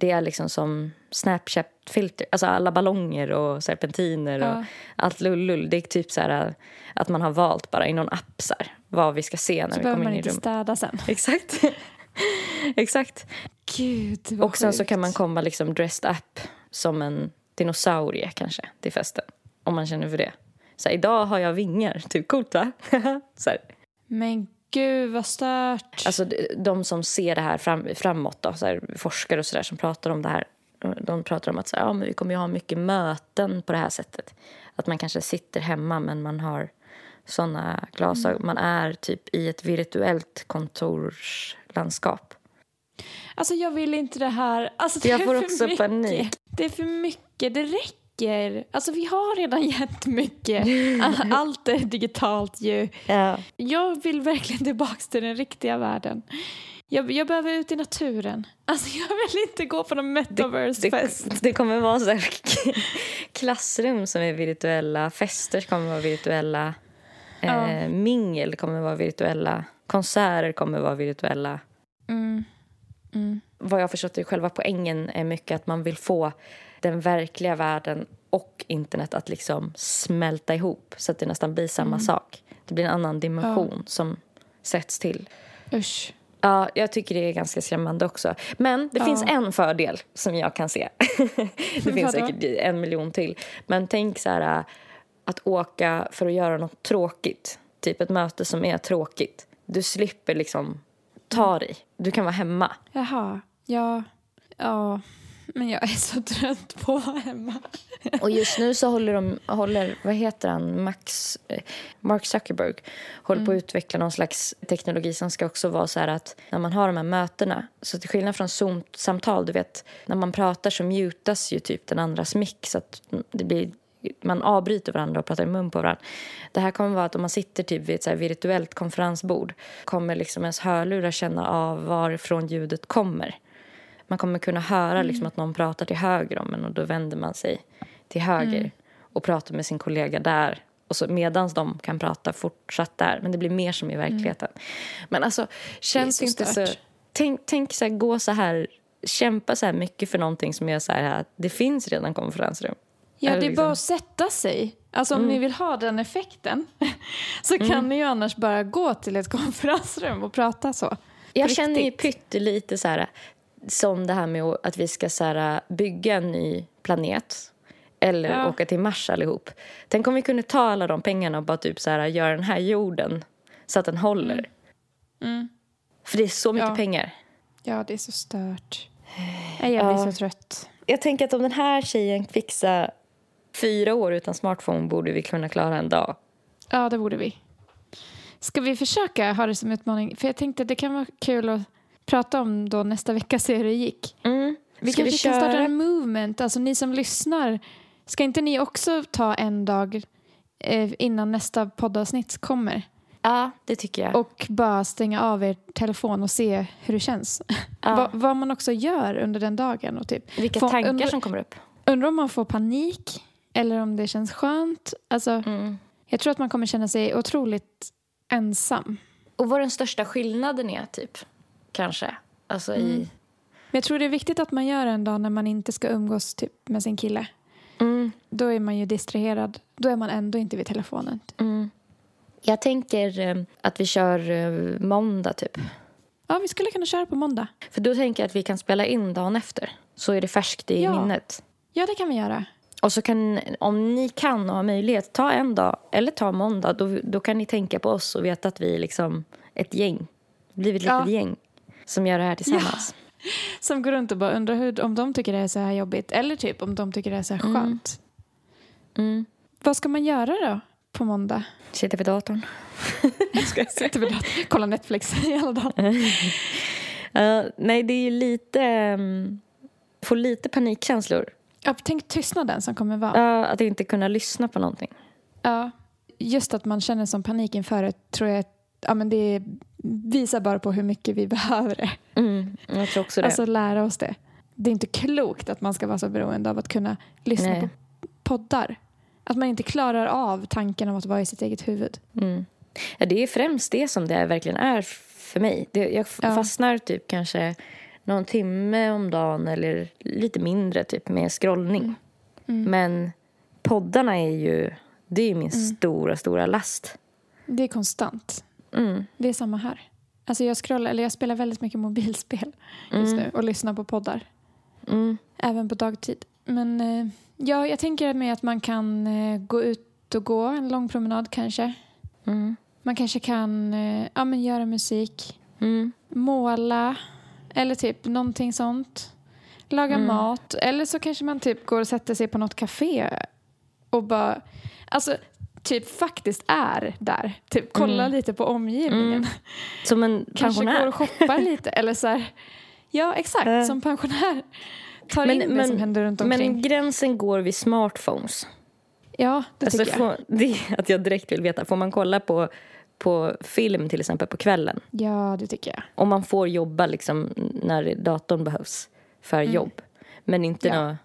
Det är liksom som Snapchat-filter. Alltså alla ballonger och serpentiner och Ja. allt lullull. Det är typ så här att man har valt bara i någon app så här, vad vi ska se när Så vi behöver kommer man in i inte rummet. städa sen. Exakt. Exakt. Gud, vad Och sen så sjukt. kan man komma liksom dressed up som en dinosaurie kanske till festen. Om man känner för det. Så här, idag har jag vingar. Typ coolt va? så här. Men gud vad stört. Alltså de- som ser det här fram, framåt då, så här, forskare och sådär som pratar om det här. de pratar om att så här, ja, men vi kommer ju ha mycket möten på det här sättet. Att man kanske sitter hemma men man har såna glasögon. Man är typ i ett virtuellt kontorslandskap. Alltså jag vill inte det här. Alltså, det Jag får också mycket. panik. Det är för mycket. Det räcker. Alltså vi har redan jättemycket. All- Allt är digitalt ju. Ja. Jag vill verkligen tillbaka till den riktiga världen. Jag, jag behöver ut i naturen. Alltså jag vill inte gå på någon metaverse-fest. Det, det kommer vara så här klassrum som är virtuella, fester kommer vara virtuella, Ja. eh, mingel kommer vara virtuella, konserter kommer vara virtuella. Mm. Mm. Vad jag förstått är själva poängen är mycket att man vill få den verkliga världen och internet att liksom smälta ihop så att det nästan blir samma sak. Det blir en annan dimension som sätts till. Usch. Ja, jag tycker det är ganska skrämmande också. Men det Ja. finns en fördel som jag kan se. det finns säkert en miljon till. Men tänk så här att åka för att göra något tråkigt. Typ ett möte som är tråkigt. Du slipper liksom ta dig. Du kan vara hemma. Jaha. Ja. Ja. Men jag är så trött på att vara hemma. Och just nu så håller de, håller, vad heter han, Max, eh, Mark Zuckerberg håller på att utveckla någon slags teknologi som ska också vara så här att när man har de här mötena, så till skillnad från Zoom-samtal, du vet, när man pratar så mutas ju typ den andras mick så att det blir man avbryter varandra och pratar i mun på varandra. Det här kommer vara att om man sitter typ vid ett så virtuellt konferensbord kommer liksom ens hörlurar känna av varifrån ljudet kommer. Man kommer kunna höra liksom att någon pratar till höger om en och då vänder man sig till höger och pratar med sin kollega där. Och så medans de kan prata fortsatt där. Men det blir mer som i verkligheten. Men alltså, känns så inte så... stört. Tänk, tänk så här, gå så här, kämpa så här mycket för någonting som är så här, att det finns redan konferensrum. Ja, Eller det är liksom- bara att sätta sig. Alltså om ni vill ha den effekten så kan ni ju annars bara gå till ett konferensrum och prata så. Jag På känner ju riktigt. pyttelite så här, som det här med att vi ska så här, bygga en ny planet eller Ja. åka till Mars allihop. Tänk om vi kunde ta alla de pengarna och bara typ så här, göra den här jorden så att den håller. Mm. För det är så mycket Ja. pengar. Ja, det är så stört. Jag blir Ja. så trött. Jag tänker att om den här tjejen fixar fyra år utan smartphone borde vi kunna klara en dag. Ja, det borde vi. Ska vi försöka ha det som utmaning? För jag tänkte att det kan vara kul att prata om då nästa vecka, se hur det gick. Mm. Vi Ska kanske vi kan starta en movement, alltså ni som lyssnar. Ska inte ni också ta en dag eh, innan nästa poddavsnitt kommer? Ja, det tycker jag. Och bara stänga av er telefon och se hur det känns. Ja. Va, vad man också gör under den dagen. Och typ. Vilka Få- tankar undra- som kommer upp. Undrar om man får panik eller om det känns skönt. Alltså, Mm. Jag tror att man kommer känna sig otroligt ensam. Och vad den största skillnaden är, typ. Kanske. Alltså i... Men jag tror det är viktigt att man gör en dag när man inte ska umgås typ, med sin kille. Mm. Då är man ju distraherad. Då är man ändå inte vid telefonen. Mm. Jag tänker eh, att vi kör eh, måndag, typ. Ja, vi skulle kunna köra på måndag. För då tänker jag att vi kan spela in dagen efter. Så är det färskt i Ja. minnet. Ja, det kan vi göra. Och så kan, om ni kan och har möjlighet, ta en dag eller ta måndag. Då, då kan ni tänka på oss och veta att vi är liksom ett gäng. Blivit ett Ja. gäng som gör det här tillsammans. Som går runt och bara undrar hur, om de tycker det är så här jobbigt. Eller typ om de tycker det är så här skönt. Mm. Vad ska man göra då på måndag? Sitter vid datorn. Sitter vi där och kollar Netflix hela dagen. Ja, nej, det är ju lite... Um, får lite panikkänslor. Ja, tänk tystnaden som kommer vara. Ja, att inte kunna lyssna på någonting. Ja, just att man känner som panik inför det tror jag ja, men det visar bara på hur mycket vi behöver det. Mm, jag tror också det. Alltså lära oss det. Det är inte klokt att man ska vara så beroende av att kunna lyssna Nej. på poddar. Att man inte klarar av tanken om att vara i sitt eget huvud. Mm. Ja, det är främst det som det verkligen är för mig. Det, jag Ja. fastnar typ kanske någon timme om dagen eller lite mindre typ med scrollning. Mm. Men poddarna är ju, det är ju min stora, stora last. Det är konstant. Mm. Det är samma här. Alltså jag, scrollar, eller jag spelar väldigt mycket mobilspel just nu och lyssnar på poddar. Mm. Även på dagtid. Men eh, ja, jag tänker mig att man kan eh, gå ut och gå en lång promenad kanske. Mm. Man kanske kan eh, ja, men göra musik, Mm. måla eller typ någonting sånt. laga Mm. mat. Eller så kanske man typ går och sätter sig på något café och bara, alltså typ faktiskt är där. Typ kolla Mm. lite på omgivningen. Som en Kanske går pensionär. och shoppar lite. Eller så här, ja exakt, Ja. som pensionär. Tar Men- in det men- som händer runt omkring. Men gränsen går vid smartphones. ja, det Alltså, tycker jag. får, det att jag direkt vill veta, får man kolla på, på film till exempel på kvällen? Ja, det tycker jag. Om man får jobba liksom när datorn behövs för jobb. Men inte Mm. Ja. nå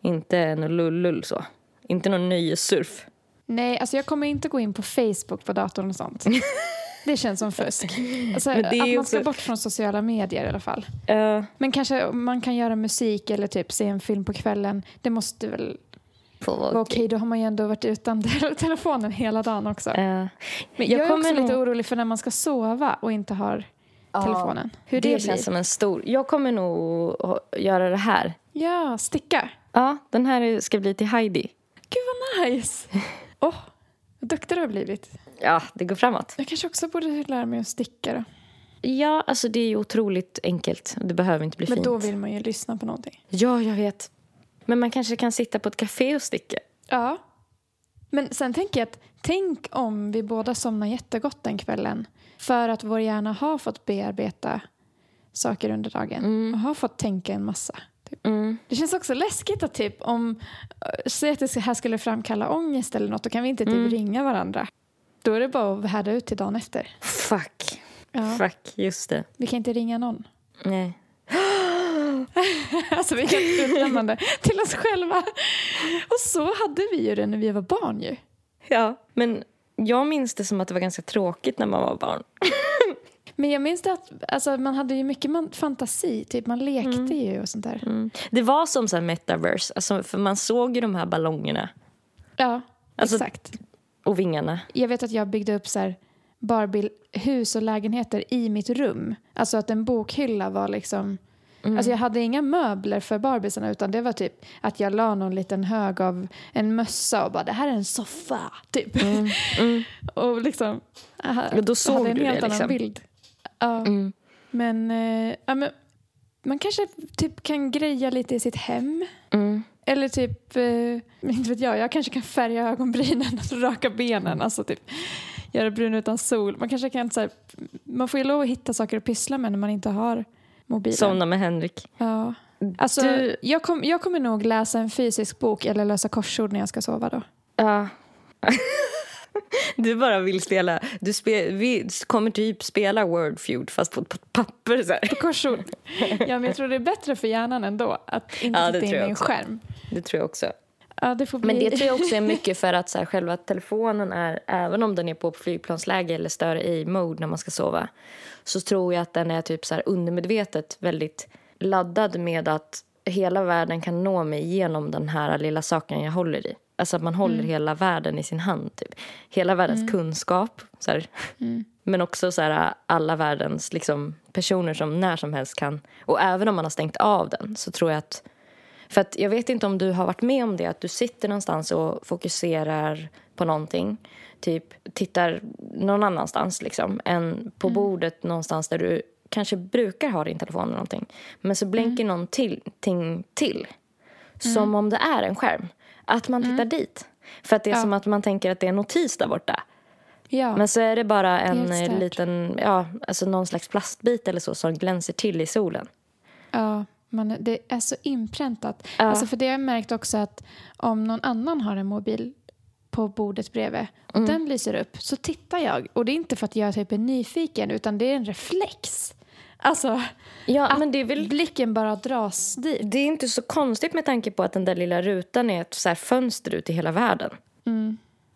inte något lull så. Inte någon nöjessurf. Nej, alltså jag kommer inte gå in på Facebook på datorn och sånt. Det känns som fusk. Alltså, att man ska också- bort från sociala medier i alla fall. Uh, Men kanske man kan göra musik eller typ se en film på kvällen. Det måste väl okej. Då har man ju ändå varit utan telefonen hela dagen också. Eh, Men jag, jag är kommer också lite nog- orolig för när man ska sova och inte har telefonen. Hur det, det känns som en stor... Jag kommer nog att göra det här. Ja, sticka. Ja, den här ska bli till Heidi. Gud vad nice! Åh, vad duktig du har blivit. Ja, det går framåt. Jag kanske också borde lära mig att sticka då. Ja, alltså det är ju otroligt enkelt. Det behöver inte bli Men fint. då vill man ju lyssna på någonting. Ja, jag vet. Men man kanske kan sitta på ett café och sticka. Ja. Men sen tänker jag att tänk om vi båda somnar jättegott den kvällen för att vår hjärna har fått bearbeta saker under dagen och har fått tänka en massa. Typ. Mm. Det känns också läskigt att typ om äh, säg att det här skulle framkalla ångest eller något då kan vi inte typ Mm. ringa varandra. Då är det bara att härda ut till dagen efter. Fuck. Ja. Fuck, just det. Vi kan inte ringa någon. Nej. Alltså vi är helt utlämnande till oss själva. Och så hade vi ju det när vi var barn ju. Ja, men jag minns det som att det var ganska tråkigt när man var barn. Men jag minns det att alltså, man hade ju mycket man, fantasi, typ man lekte ju och sånt där. Mm. Det var som så här metaverse, alltså, för man såg ju de här ballongerna Ja, Alltså- exakt. och vingarna. Jag vet att jag byggde upp så här Barbie-hus och lägenheter i mitt rum. Alltså att en bokhylla var liksom... Alltså jag hade inga möbler för Barbiesarna utan det var typ att jag la någon liten hög av en mössa och bara det här är en soffa, typ. och liksom... aha, Ja, då såg hade en du helt det, annan liksom. bild. Ja. Men, eh, ja, men man kanske typ kan greja lite i sitt hem. Mm. Eller typ, eh, inte vet jag, jag kanske kan färga ögonbrynen och raka benen. Alltså typ göra brun utan sol. Man kanske kan så här, man får ju lov att hitta saker att pyssla med när man inte har mobilen. Somna med Henrik. Ja. Alltså, Du- jag, kom, jag kommer nog läsa en fysisk bok eller lösa korsord när jag ska sova då. Ja. Du bara vill spela, du spe, vi kommer typ spela Word Feud fast på, på papper så här. Korsord. ja, men jag tror det är bättre för hjärnan ändå att inte Ja, titta in i en också. skärm. Det tror jag också. Ja, det bli... Men det tror jag också är mycket för att så här, själva telefonen är, även om den är på flygplansläge eller större i mode när man ska sova, så tror jag att den är typ så här undermedvetet väldigt laddad med att hela världen kan nå mig genom den här lilla saken jag håller i. Alltså att man håller hela världen i sin hand. Typ. Hela världens kunskap. Så här. Men också så här, alla världens liksom, personer som när som helst kan... Och även om man har stängt av den så tror jag att för att jag vet inte om du har varit med om det, att du sitter någonstans och fokuserar på någonting. Typ tittar någon annanstans liksom, än på bordet någonstans där du kanske brukar ha din telefon eller någonting. Men så blänker någon till, ting till. Som om det är en skärm. Att man tittar dit. För att det är Ja. som att man tänker att det är en notis där borta. ja. Men så är det bara en stört. liten, ja, alltså någon slags plastbit eller så som glänser till i solen. Ja, man, det är så inpräntat. Ja. Alltså för det har jag märkt också att om någon annan har en mobil på bordet bredvid och Mm. den lyser upp så tittar jag. Och det är inte för att jag typ är nyfiken utan det är en reflex. Alltså Ja, men det är väl blicken bara dras dit. Det är inte så konstigt med tanke på att den där lilla rutan är ett så här fönster ut i hela världen.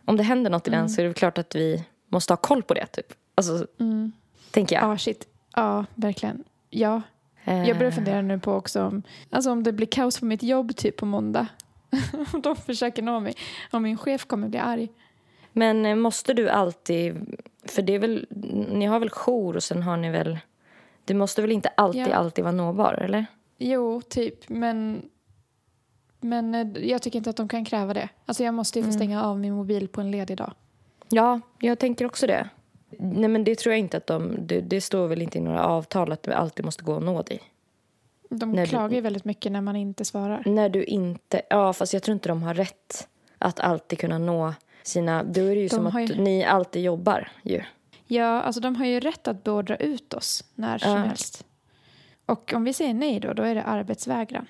Om det händer något i den så är det klart att vi måste ha koll på det. Typ. Alltså, tänker jag. Ja, shit. Ja, verkligen. Ja. Eh, Jag börjar fundera nu på också om, alltså om det blir kaos på mitt jobb typ på måndag. Om de försöker nå mig. Om min chef kommer bli arg. Men eh, måste du alltid... För det är väl, ni har väl jour och sen har ni väl... Det måste väl inte alltid, Ja. alltid vara nåbar, eller? Jo, typ. Men, men eh, jag tycker inte att de kan kräva det. Alltså jag måste ju få stänga av min mobil på en ledig dag. Ja, jag tänker också det. Nej, men det tror jag inte att de... Det, det står väl inte i några avtal att det alltid måste gå att nå dig. De När du- klagar ju väldigt mycket när man inte svarar. När du inte... Ja, fast jag tror inte de har rätt att alltid kunna nå sina... Då är det ju De som har att ju- ni alltid jobbar ju. Ja, alltså de har ju rätt att beordra ut oss när som Ja. helst. Och om vi säger nej då, då är det arbetsvägran.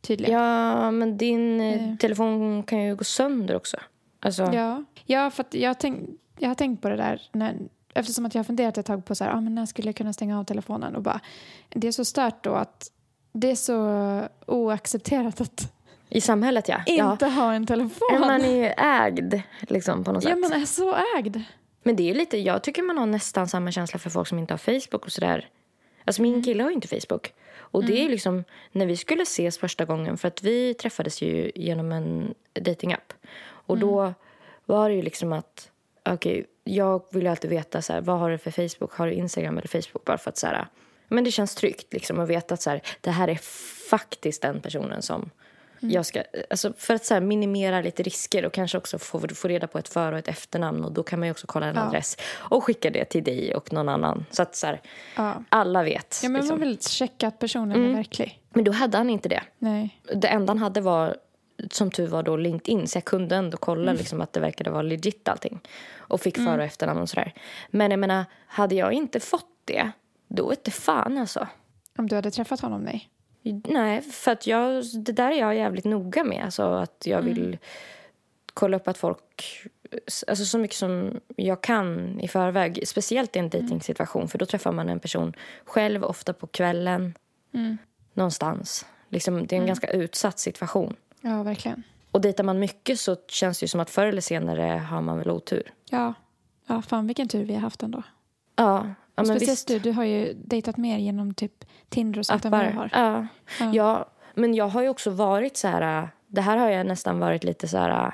Tydligen. Ja, men din eh, Eh. telefon kan ju gå sönder också. Alltså, Ja, ja för jag, tänk, jag har tänkt på det där när, eftersom att jag har funderat ett tag på så här, ah, men när skulle jag kunna stänga av telefonen och bara, det är så stört då att det är så oaccepterat att I samhället, ja. inte ha en telefon. ja. Man är ju ägd liksom, på något ja, sätt. man är så ägd. Men det är lite, jag tycker man har nästan samma känsla för folk som inte har Facebook och sådär. Alltså min kille har ju inte Facebook. Och det är liksom, när vi skulle ses första gången, för att vi träffades ju genom en datingapp. Och då var det ju liksom att, okej, jag vill ju alltid veta så här, vad har du för Facebook? Har du Instagram eller Facebook? Bara för att så här, men det känns tryggt liksom att veta att så här, det här är faktiskt den personen som jag ska, alltså för att så här, minimera lite risker och kanske också få, få reda på ett för och ett efternamn och då kan man ju också kolla en Ja. adress och skicka det till dig och någon annan så att så här, Ja. alla vet. Ja, men liksom. man vill checka att personen är verklig. Men då hade han inte det. Nej. Det enda han hade var som tur var då LinkedIn så jag kunde ändå kolla liksom, att det verkade vara legit allting. Och fick för och efternamn och sådär. Men jag menar, hade jag inte fått det, då inte fan alltså. Om du hade träffat honom, nej. Nej, för att jag, det där är jag jävligt noga med. Alltså att jag vill kolla upp att folk... Alltså så mycket som jag kan i förväg. Speciellt i en dejtingsituation. För då träffar man en person själv, ofta på kvällen. Någonstans. Liksom, det är en ganska utsatt situation. Ja, verkligen. Och dejtar man mycket så känns det ju som att förr eller senare har man väl otur. Ja. ja, fan vilken tur vi har haft ändå. Ja, ja Speciellt du, du har ju dejtat mer genom typ Tinder och sånt än vad jag har. Ja. Ja. Ja. men jag har ju också varit så här... Det här har jag nästan varit lite så här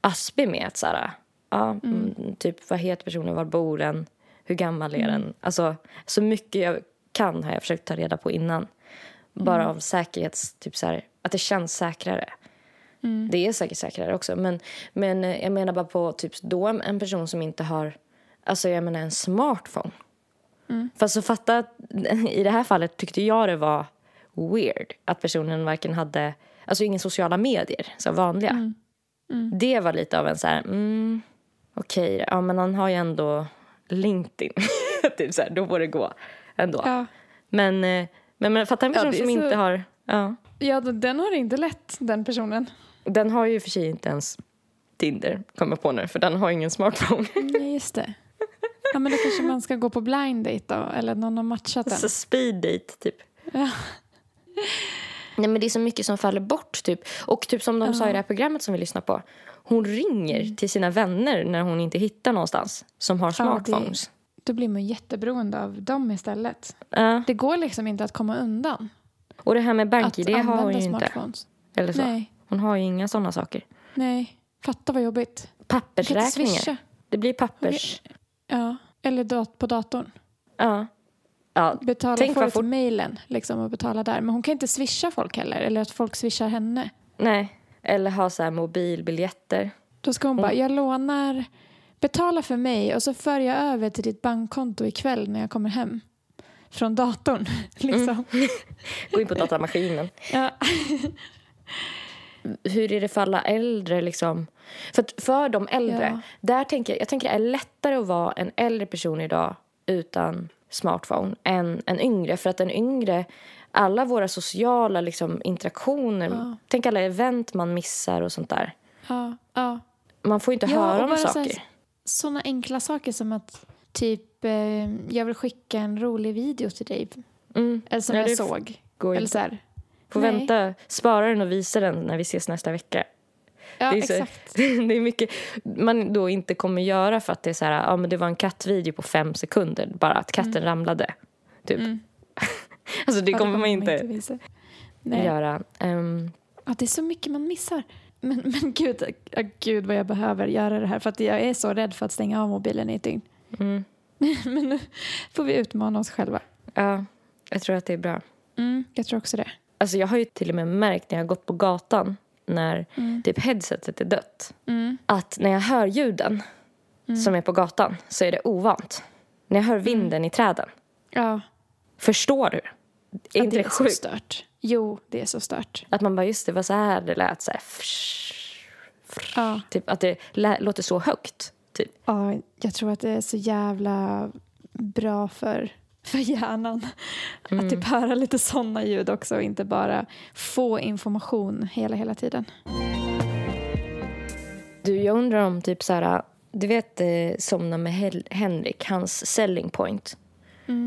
aspig med. Så här, ja, mm. Typ, vad heter personen? Var bor den? Hur gammal är den? Alltså, så mycket jag kan har jag försökt ta reda på innan. Bara av säkerhets... Typ så här, att det känns säkrare. Det är säkert säkrare också. Men, men jag menar bara på typ då en person som inte har... Alltså jag menar en smartphone. Fast så fatta att i det här fallet tyckte jag det var weird att personen varken hade, alltså ingen sociala medier, så vanliga. Det var lite av en så här, mm, okej, ja men han har ju ändå LinkedIn. typ så här, då får det gå ändå. Ja. Men, eh, men, men fatta en Ja, person är som så- inte har, ja. ja, den har det inte lätt, den personen. Den har ju för sig inte ens Tinder, kommer på nu, för den har ingen smartphone. Nej, just det. Ja, men då kanske man ska gå på blind date då, eller någon har matchat den. Så speed date, typ. Ja. Nej, men det är så mycket som faller bort. Typ. Och typ som de sa i det här programmet som vi lyssnar på. Hon ringer till sina vänner när hon inte hittar någonstans som har Mm. Ja, det- smartphones. Då blir man jätteberoende av dem istället. Ja. Det går liksom inte att komma undan Och det här med BankID har hon ju inte. smartphones. Eller så. Nej, Hon har ju inga sådana saker. nej. Fatta vad jobbigt. Pappersräkningar. Det blir pappers. Ja, eller dat på datorn. Ja. ja. Betala Tänk fort- till mejlen liksom, och betala där. Men hon kan inte swisha folk heller, eller att folk swishar henne. Nej. Eller ha så här mobilbiljetter. Då ska hon bara, jag lånar, betala för mig och så för jag över till ditt bankkonto ikväll när jag kommer hem. Från datorn. liksom. Gå in på datamaskinen. Ja. hur är det för alla äldre? Liksom? För, för de äldre, Ja. där tänker jag, jag tänker det är lättare att vara en äldre person idag utan smartphone än en yngre. För att en yngre, alla våra sociala liksom, interaktioner, Ja. tänk alla event man missar och sånt där. Ja, ja. Man får inte Ja, och höra om saker. Såna enkla saker som att typ, eh, jag vill skicka en rolig video till dig. Mm. Eller som Ja, jag såg. Eller inte. så här. Får nej. vänta, spara den och visa den när vi ses nästa vecka. Ja, det, är så, exakt. det är mycket man då inte kommer göra för att det är så här, ja men det var en kattvideo på fem sekunder, bara att katten ramlade. Typ. Mm. alltså det Ja, kommer man inte visa. Nej. göra. Ehm, Ja, det är så mycket man missar. Men, men gud, ja, gud vad jag behöver göra det här. För att jag är så rädd för att stänga av mobilen i ett dygn. mm, men nu får vi utmana oss själva. ja, jag tror att det är bra. Mm, jag tror också det. Alltså jag har ju till och med märkt när jag har gått på gatan när Mm. typ headsetet är dött. Mm. Att när jag hör ljuden som är på gatan så är det ovant. När jag hör vinden i träden. Ja, Förstår du? Är inte det är så sjukt? stört. Jo, det är så stört. Att man bara, just det, var så här det lät. Så här, Ja. typ, att det låter så högt. Typ. Ja, jag tror att det är så jävla bra för, för hjärnan. Att typ höra lite såna ljud också och inte bara få information hela, hela tiden. Du, jag undrar om typ så här, du vet eh, Somna med Hel- Henrik, hans selling point.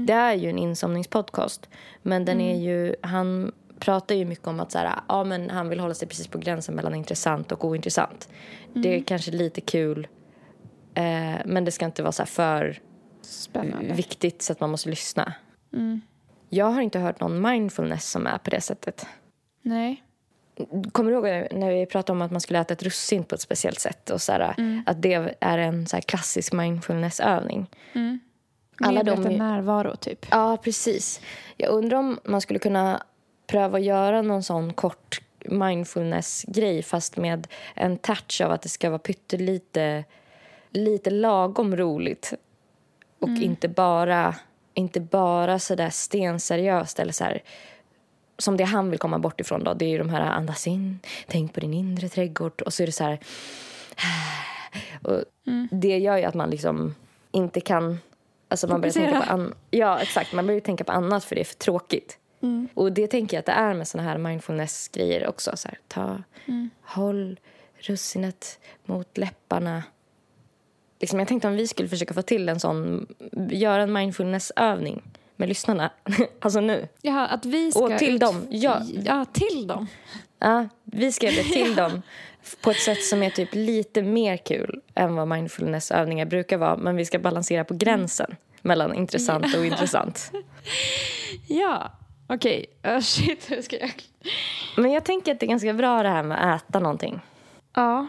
Det är ju en insomningspodcast, men den är ju, han pratar ju mycket om att så här, ja, men han vill hålla sig precis på gränsen mellan intressant och ointressant. Det är kanske lite kul, eh, men det ska inte vara så här för Spännande. viktigt så att man måste lyssna. Jag har inte hört någon mindfulness som är på det sättet. Nej. Kommer du ihåg när vi pratade om att man skulle äta ett russin på ett speciellt sätt? Och så här, Att det är en så här klassisk mindfulnessövning. Alla de Medveten är- närvaro, typ. Ja, precis. Jag undrar om man skulle kunna pröva att göra någon sån kort mindfulness-grej fast med en touch av att det ska vara pyttelite lite lagom roligt. Och inte bara, inte bara så där stenseriöst eller så här som det han vill komma bort ifrån då, det är ju de här andas in, tänk på din inre trädgård. Och så är det så här och det gör ju att man liksom inte kan alltså man börjar tänka på an, ja exakt, man börjar tänka på annat för det är för tråkigt. Och det tänker jag att det är med såna här mindfulness-grejer också. Så här, ta, håll russinet mot läpparna. Liksom, jag tänkte om vi skulle försöka få till en sån, göra en mindfulness-övning med lyssnarna. alltså nu. Ja, att vi ska... Och till ut- dem, ja. Ja, till dem. Ja, vi ska göra det till dem på ett sätt som är typ lite mer kul än vad mindfulness-övningar brukar vara. Men vi ska balansera på gränsen mellan intressant och ointressant. Ja, okej. Oh, shit, hur ska jag... Men jag tänker att det är ganska bra det här med att äta någonting. Ja,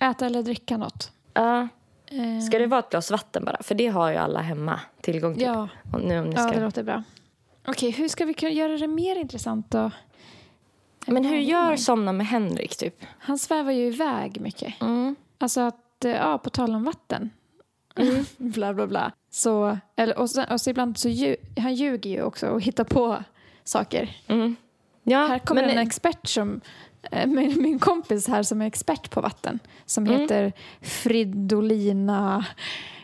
äta eller dricka något. Ja. Ska det vara ett glas vatten bara? För det har ju alla hemma tillgång till. Ja. Och nu om ni Ja, ska... det låter bra. Okej, hur ska vi kunna göra det mer intressant då? Men hur gör Somna med Henrik typ? Han svävar ju iväg mycket. Mm. Alltså att, eh, ja, på tal om vatten. bla, bla, bla. Så, eller, och, sen, och så ibland så lju, han ljuger ju också och hittar på saker. Mm. Ja, Här kommer men, en expert som, min, min kompis här som är expert på vatten. Som Mm. heter Fridolina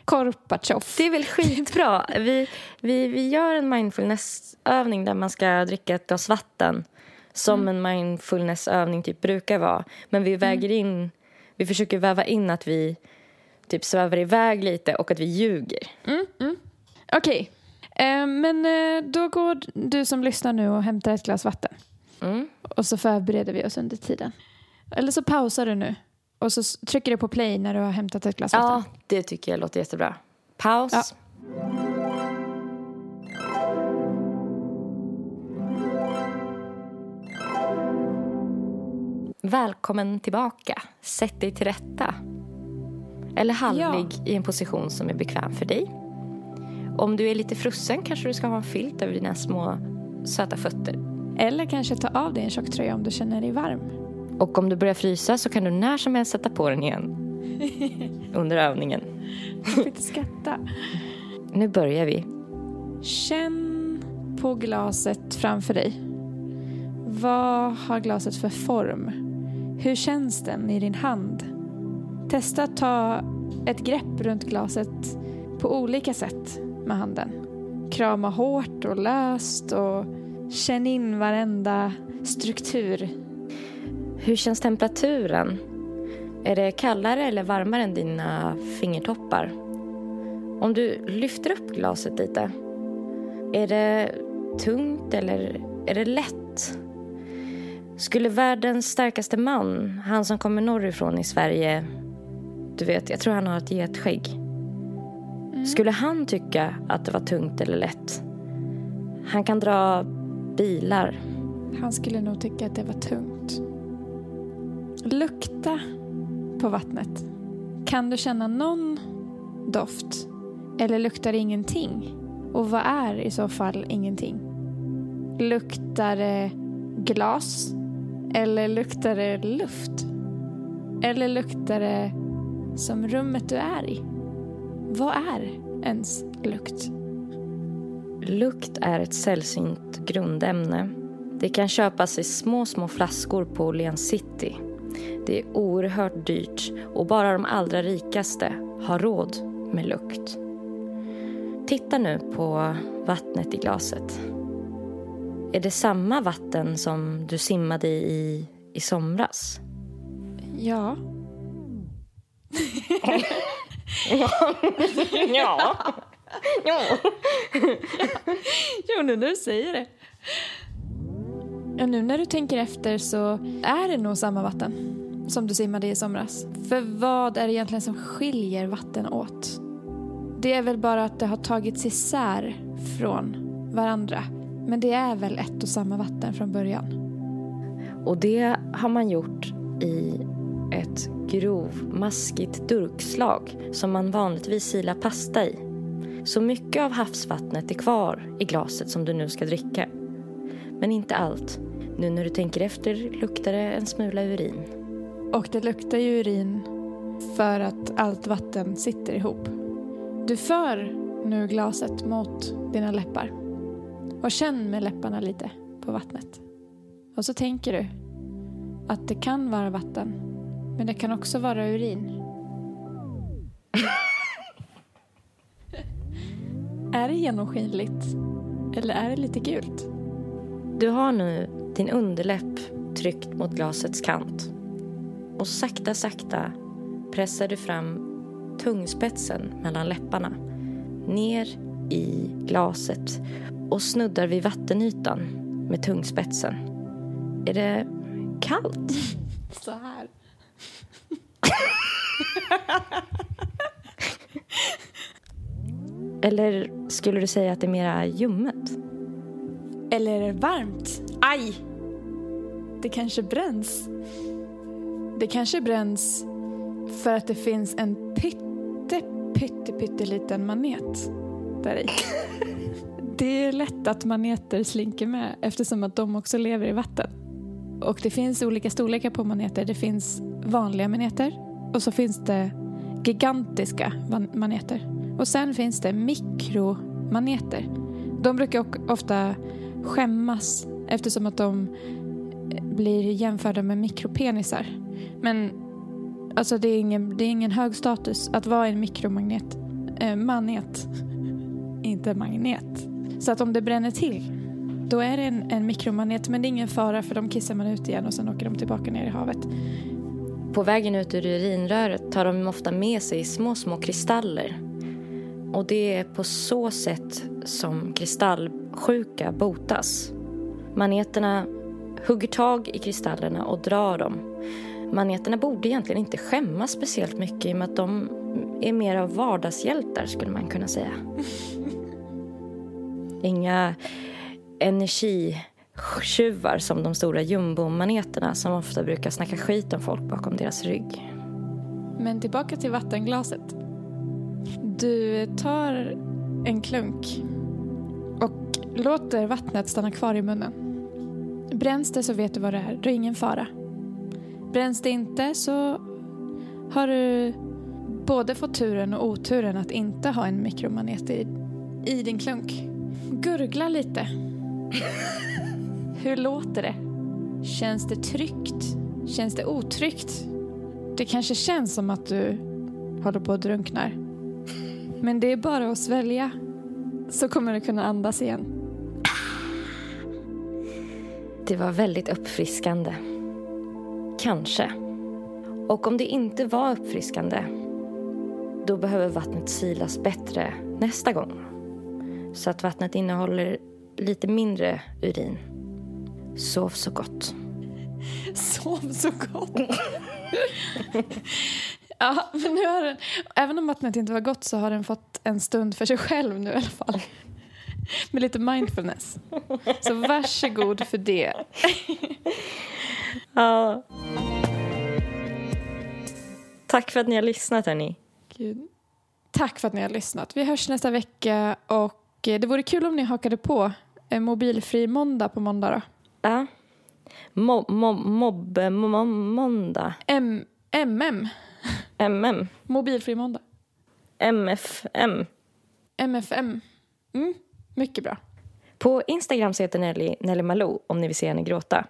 Korpachov. Det är väl skitbra. Vi, vi, vi gör en mindfulnessövning där man ska dricka ett glas vatten som en mindfulnessövning typ brukar vara. Men vi väger in, vi försöker väva in att vi typ svävar iväg lite och att vi ljuger. Okej, eh, men eh, då går du som lyssnar nu och hämtar ett glas vatten. Mm. Och så förbereder vi oss under tiden. Eller så pausar du nu. Och så trycker du på play när du har hämtat ett glas Ja, vatten. det tycker jag låter jättebra. Paus. Ja. Välkommen tillbaka. Sätt dig till rätta. Eller halvlig i en position som är bekväm för dig. Om du är lite frusen kanske du ska ha en filt över dina små söta fötter. Eller kanske ta av dig en tjocktröja om du känner dig varm. Och om du börjar frysa så kan du när som helst sätta på den igen. Under övningen. Du får inte skratta. Nu börjar vi. Känn på glaset framför dig. Vad har glaset för form? Hur känns den i din hand? Testa att ta ett grepp runt glaset på olika sätt med handen. Krama hårt och löst och känn in varenda struktur. Hur känns temperaturen? Är det kallare eller varmare än dina fingertoppar? Om du lyfter upp glaset lite, är det tungt eller är det lätt? Skulle världens starkaste man, han som kommer norrifrån i Sverige, du vet, jag tror han har ett getskägg. Skulle han tycka att det var tungt eller lätt? Han kan dra bilar. Han skulle nog tycka att det var tungt. Lukta på vattnet. Kan du känna någon doft? Eller luktar det ingenting? Och vad är i så fall ingenting? Luktar det glas? Eller luktar det luft? Eller luktar det som rummet du är i? Vad är ens lukt? Lukt är ett sällsynt grundämne. Det kan köpas i små, små flaskor på Åhléns City. Det är oerhört dyrt och bara de allra rikaste har råd med lukt. Titta nu på vattnet i glaset. Är det samma vatten som du simmade i i somras? Ja. ja. ja. Jo, nu när du säger det. Ja, nu när du tänker efter så är det nog samma vatten som du simmade i somras. För vad är det egentligen som skiljer vatten åt? Det är väl bara att det har tagits isär från varandra. Men det är väl ett och samma vatten från början? Och det har man gjort i ett grovmaskigt durkslag som man vanligtvis silar pasta i. Så mycket av havsvattnet är kvar i glaset som du nu ska dricka. Men inte allt. Nu när du tänker efter luktar det en smula urin. Och det luktar ju urin för att allt vatten sitter ihop. Du för nu glaset mot dina läppar och känn med läpparna lite på vattnet. Och så tänker du att det kan vara vatten, men det kan också vara urin är det genomskinligt? Eller är det lite gult? Du har nu din underläpp tryckt mot glasets kant. Och sakta, sakta pressar du fram tungspetsen mellan läpparna ner i glaset och snuddar vid vattenytan med tungspetsen. Är det kallt? Så här. Eller skulle du säga att det är mera ljummet? Eller är det varmt? Aj! Det kanske bränns. Det kanske bränns för att det finns en pytte, pytte, pytteliten manet där i. Det är lätt att maneter slinker med eftersom att de också lever i vatten. Och det finns olika storlekar på maneter. Det finns vanliga maneter och så finns det gigantiska maneter. Och sen finns det mikromaneter. De brukar ofta skämmas eftersom att de eh, blir jämförda med mikropenisar. Men alltså det är ingen, det är ingen hög status att vara en mikromagnet. Eh, manet. Inte magnet. Så att om det bränner till då är det en, en mikromanet men det är ingen fara för de kissar man ut igen och sen åker de tillbaka ner i havet. På vägen ut ur urinröret tar de ofta med sig små, små kristaller. Och det är på så sätt som kristallsjuka botas. Maneterna hugger tag i kristallerna och drar dem. Maneterna borde egentligen inte skämmas speciellt mycket i och med att de är mer av vardagshjältar skulle man kunna säga. Inga energitjuvar som de stora jumbomaneterna som ofta brukar snacka skit om folk bakom deras rygg. Men tillbaka till vattenglaset. Du tar en klunk och låter vattnet stanna kvar i munnen. Bränns det så vet du vad det är, det är ingen fara. Bränns det inte så har du både fått turen och oturen att inte ha en mikromanet i, i din klunk. Gurgla lite. Hur låter det? Känns det tryggt? Känns det otryggt? Det kanske känns som att du håller på att drunknar. Men det är bara att svälja så kommer du kunna andas igen. Det var väldigt uppfriskande. Kanske. Och om det inte var uppfriskande då behöver vattnet silas bättre nästa gång. Så att vattnet innehåller lite mindre urin. Sov så gott. Sov så gott. ja, men nu har den, även om vattnet inte var gott så har den fått en stund för sig själv nu i alla fall. Med lite mindfulness. Så varsågod för det. Ja. Tack för att ni har lyssnat hörni. Gud. Tack för att ni har lyssnat. Vi hörs nästa vecka och eh, det vore kul om ni hakade på en mobilfri måndag på måndag då. Ja. Mobb, mobb, mobb, mobb, måndag. M MM, MM. mobilfri måndag. MFM. MFM. Mm. Mycket bra. På Instagram så heter Nelly Nelly Malou om ni vill se henne gråta.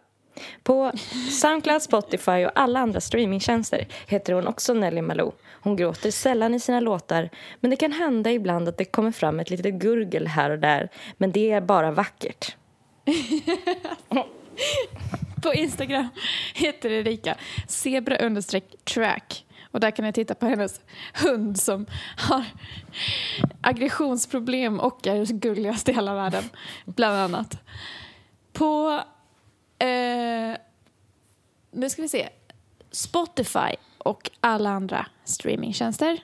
På Soundcloud, Spotify och alla andra streamingtjänster heter hon också Nelly Malou. Hon gråter sällan i sina låtar men det kan hända ibland att det kommer fram ett litet gurgel här och där men det är bara vackert. På Instagram heter Erika zebra understreck track. Och där kan ni titta på hennes hund som har aggressionsproblem och är gulligast i hela världen, bland annat. På... Eh, nu ska vi se. Spotify och alla andra streamingtjänster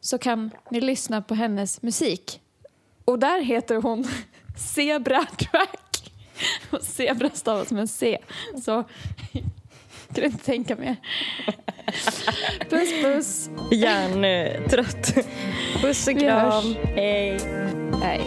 så kan ni lyssna på hennes musik. Och där heter hon Zebra Track. Och zebra stavas med C. Så kan inte tänka mer. Puss puss. Hjärntrött. Puss och kram. Hej. Hej.